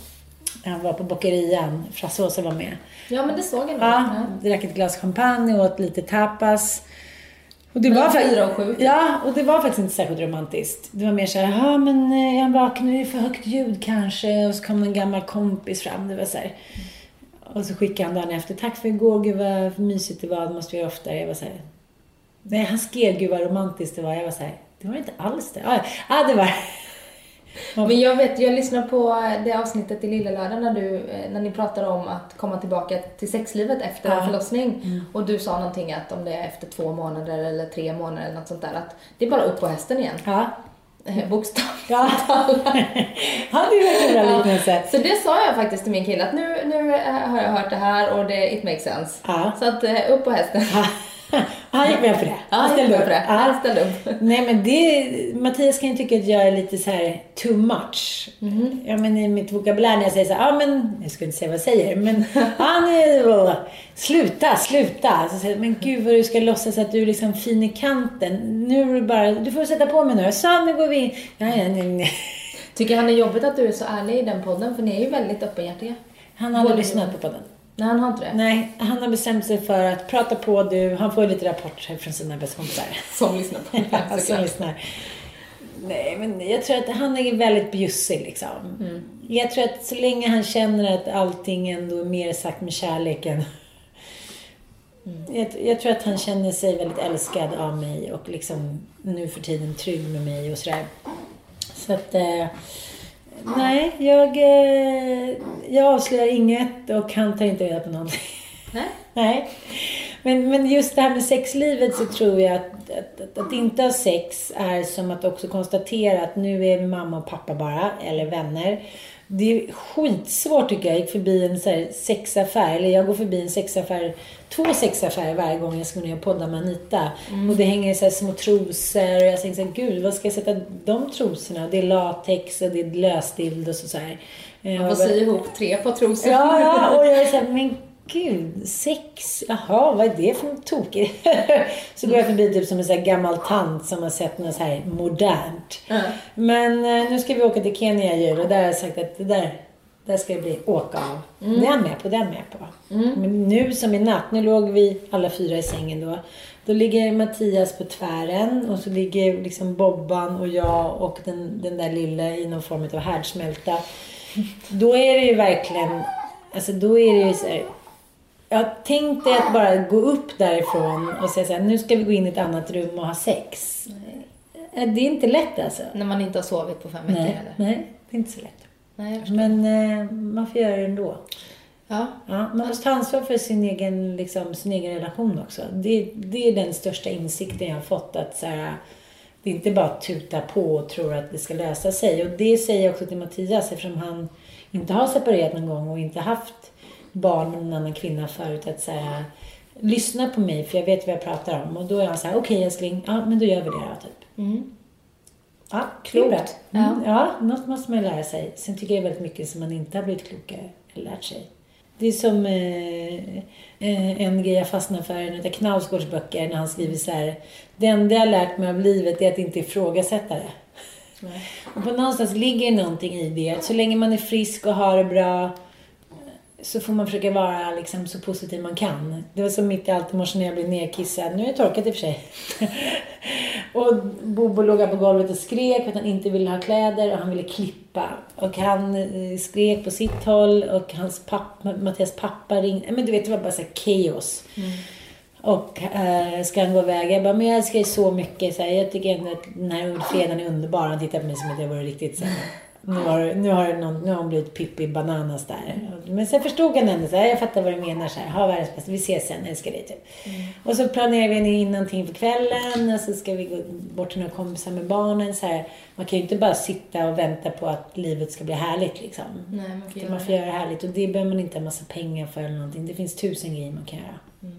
Han var på Bockerian. Frasse var med. Ja, men det såg jag nog. Ja, drack ett glas champagne och åt lite tapas. Och det var fyra och sju. Ja, och det var faktiskt inte särskilt romantiskt. Det var mer såhär, ja men han vaken, är det för högt ljud kanske? Och så kom en gammal kompis fram. Det var så här. Och så skickade han dagen efter, tack för igår, gud vad mysigt det var, det måste vi göra oftare. Jag var såhär, nej han skrev gud vad romantiskt det var. Jag var såhär, det var inte alls det. Ja, ah, det var men jag vet, jag lyssnade på det avsnittet i Lilla Lördag när, du, eh, när ni pratade om att komma tillbaka till sexlivet efter ja. en förlossning. Mm. Och du sa någonting att om det är efter två månader eller tre månader eller något sånt där, att det är bara upp på hästen igen. Ja. Eh, bokstavligt ja. ja, det är verkligen bra liknelse. Så det sa jag faktiskt till min kille att nu, nu har jag hört det här och det, it makes sense. Ja. Så att eh, upp på hästen. Ja. Han gick med på det. Han ställde upp. Det. Han ställde upp. Nej men det, Mattias kan ju tycka att jag är lite så här too much. Mm. Ja men i mitt vokabulär när jag säger så här, ja men, jag ska inte säga vad jag säger, men han är, sluta, sluta. Så säger men gud vad du ska låtsas att du är liksom fin i kanten. Nu är du bara, du får sätta på mig nu. Så nu går vi in. Ja, ja, nej, nej. Tycker han är jobbigt att du är så ärlig i den podden? För ni är ju väldigt öppenhjärtiga. Han har aldrig lyssnat på podden. Nej, han har inte det. Nej, han har bestämt sig för att prata på du. Han får lite rapporter från sina bästa kompisar. Som lyssnar på det. Som lyssnar. Nej, men jag tror att han är väldigt bjussig liksom. Mm. Jag tror att så länge han känner att allting ändå är mer sagt med kärleken. Mm. Jag, jag, tror att han känner sig väldigt älskad av mig och liksom nu för tiden trygg med mig och sådär. Så att... Eh, Nej, jag, eh, jag avslöjar inget och han tar inte reda på någonting. Nej. Nej. Men, men just det här med sexlivet så tror jag att, att, att, att, inte ha sex är som att också konstatera att nu är mamma och pappa bara, eller vänner. Det är skitsvårt tycker jag. Jag gick förbi en så sexaffär, eller jag går förbi en sexaffär, två sexaffärer varje gång jag ska ner och podda med Anita. Mm. Och det hänger så små trosor och jag tänker så här, gud vad ska jag sätta de trosorna? Det är latex och det är lösdildos och så här. Man får sy ihop tre på trosor. Ja, ja, och jag är så här, men gud, sex, jaha, vad är det för tokigt? så går jag förbi typ som en sån gammal tant som har sett något så här modernt. Mm. Men eh, nu ska vi åka till Kenya ju och där har jag sagt att det där, där ska det bli åka av. Mm. Det är jag med på, det är jag med på. Mm. Men nu som i natt, nu låg vi alla fyra i sängen då. Då ligger Mattias på tvären och så ligger liksom Bobban och jag och den, den där lilla i någon form av härdsmälta. Då är det ju verkligen, alltså då är det ju så här, jag tänkte att bara gå upp därifrån och säga så här, nu ska vi gå in i ett annat rum och ha sex. Nej. Det är inte lätt alltså. När man inte har sovit på fem veckor nej, eller? Nej, det är inte så lätt. Nej, Men eh, man får göra det ändå. Ja. ja man måste ta ansvar för sin egen, liksom, sin egen relation också. Det, det är den största insikten jag har fått. Att så här, det är inte bara att tuta på och tro att det ska lösa sig. Och det säger jag också till Mattias eftersom han inte har separerat någon gång och inte haft barn med en annan kvinna förut att säga lyssna på mig för jag vet vad jag pratar om. Och då är han så här, okej okay, älskling, ja men då gör vi det då typ. Mm. Ja, klokt. Mm. Ja, något måste man lära sig. Sen tycker jag väldigt mycket som man inte har blivit klokare eller lärt sig. Det är som eh, eh en grej jag fastnar för, en av Knausgårds böcker, när han skriver så här. Det enda jag har lärt mig av livet är att inte ifrågasätta det. Och på någonstans ligger någonting i det. Så länge man är frisk och har det bra så får man försöka vara liksom så positiv man kan. Det var som mitt i allt i morse när jag blev nerkissad. Nu är jag torkat i och för sig. och Bobo låg på golvet och skrek för att han inte ville ha kläder och han ville klippa. Och han eh, skrek på sitt håll och hans pappa, Mattias pappa ringde. Men du vet, det var bara så kaos. Mm. Och äh, ska han gå iväg? Jag bara, men jag älskar dig så mycket. Så här, jag tycker ändå att den här fredagen är underbar. Han tittar på mig som att jag vore riktigt så här, nu har, nu har, någon, nu har hon blivit Pippi Bananas där. Men sen förstod han ändå så här, jag fattar vad du menar så här, ha världens bästa, vi ses sen, älskar dig typ. Mm. Och så planerar vi in någonting för kvällen och så ska vi gå bort till några kompisar med barnen så här. Man kan ju inte bara sitta och vänta på att livet ska bli härligt liksom. Nej, man får, man får göra det härligt och det behöver man inte ha massa pengar för eller någonting. Det finns tusen grejer man kan göra. Mm.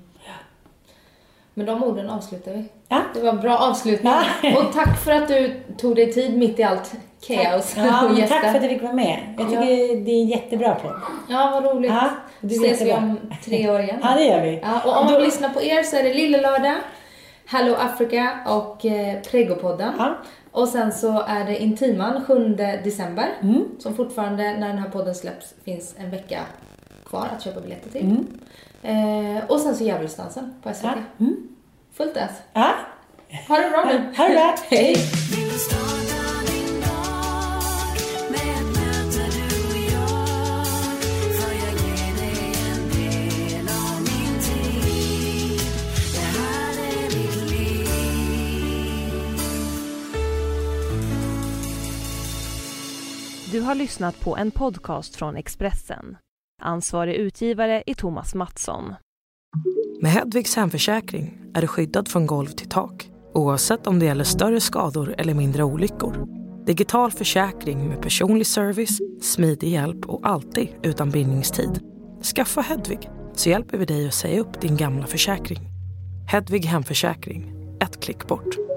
Med de orden avslutar vi. Ja. Det var en bra avslutning. Ja. Och tack för att du tog dig tid mitt i allt kaos. Ja, tack för att jag fick vara med. Jag tycker ja. det är jättebra på. Ja, vad roligt. Ja, du Ses vi om tre år igen. Ja, det gör vi. Ja, och om man vill lyssna på er så är det Lille Lördag, Hello Africa och eh, Pregopodden. Ja. Och sen så är det Intiman 7 december. Mm. Som fortfarande, när den här podden släpps, finns en vecka kvar att köpa biljetter till. Mm. Eh, och sen så Djävulsdansen på SVT. Ja. Mm. Fullt ös. Ja. Ha det bra nu. Ha det bra. Hej. Du har lyssnat på en podcast från Expressen. Ansvarig utgivare är Thomas Mattsson. Med Hedvigs hemförsäkring är du skyddad från golv till tak oavsett om det gäller större skador eller mindre olyckor. Digital försäkring med personlig service, smidig hjälp och alltid utan bindningstid. Skaffa Hedvig så hjälper vi dig att säga upp din gamla försäkring. Hedvig hemförsäkring, ett klick bort.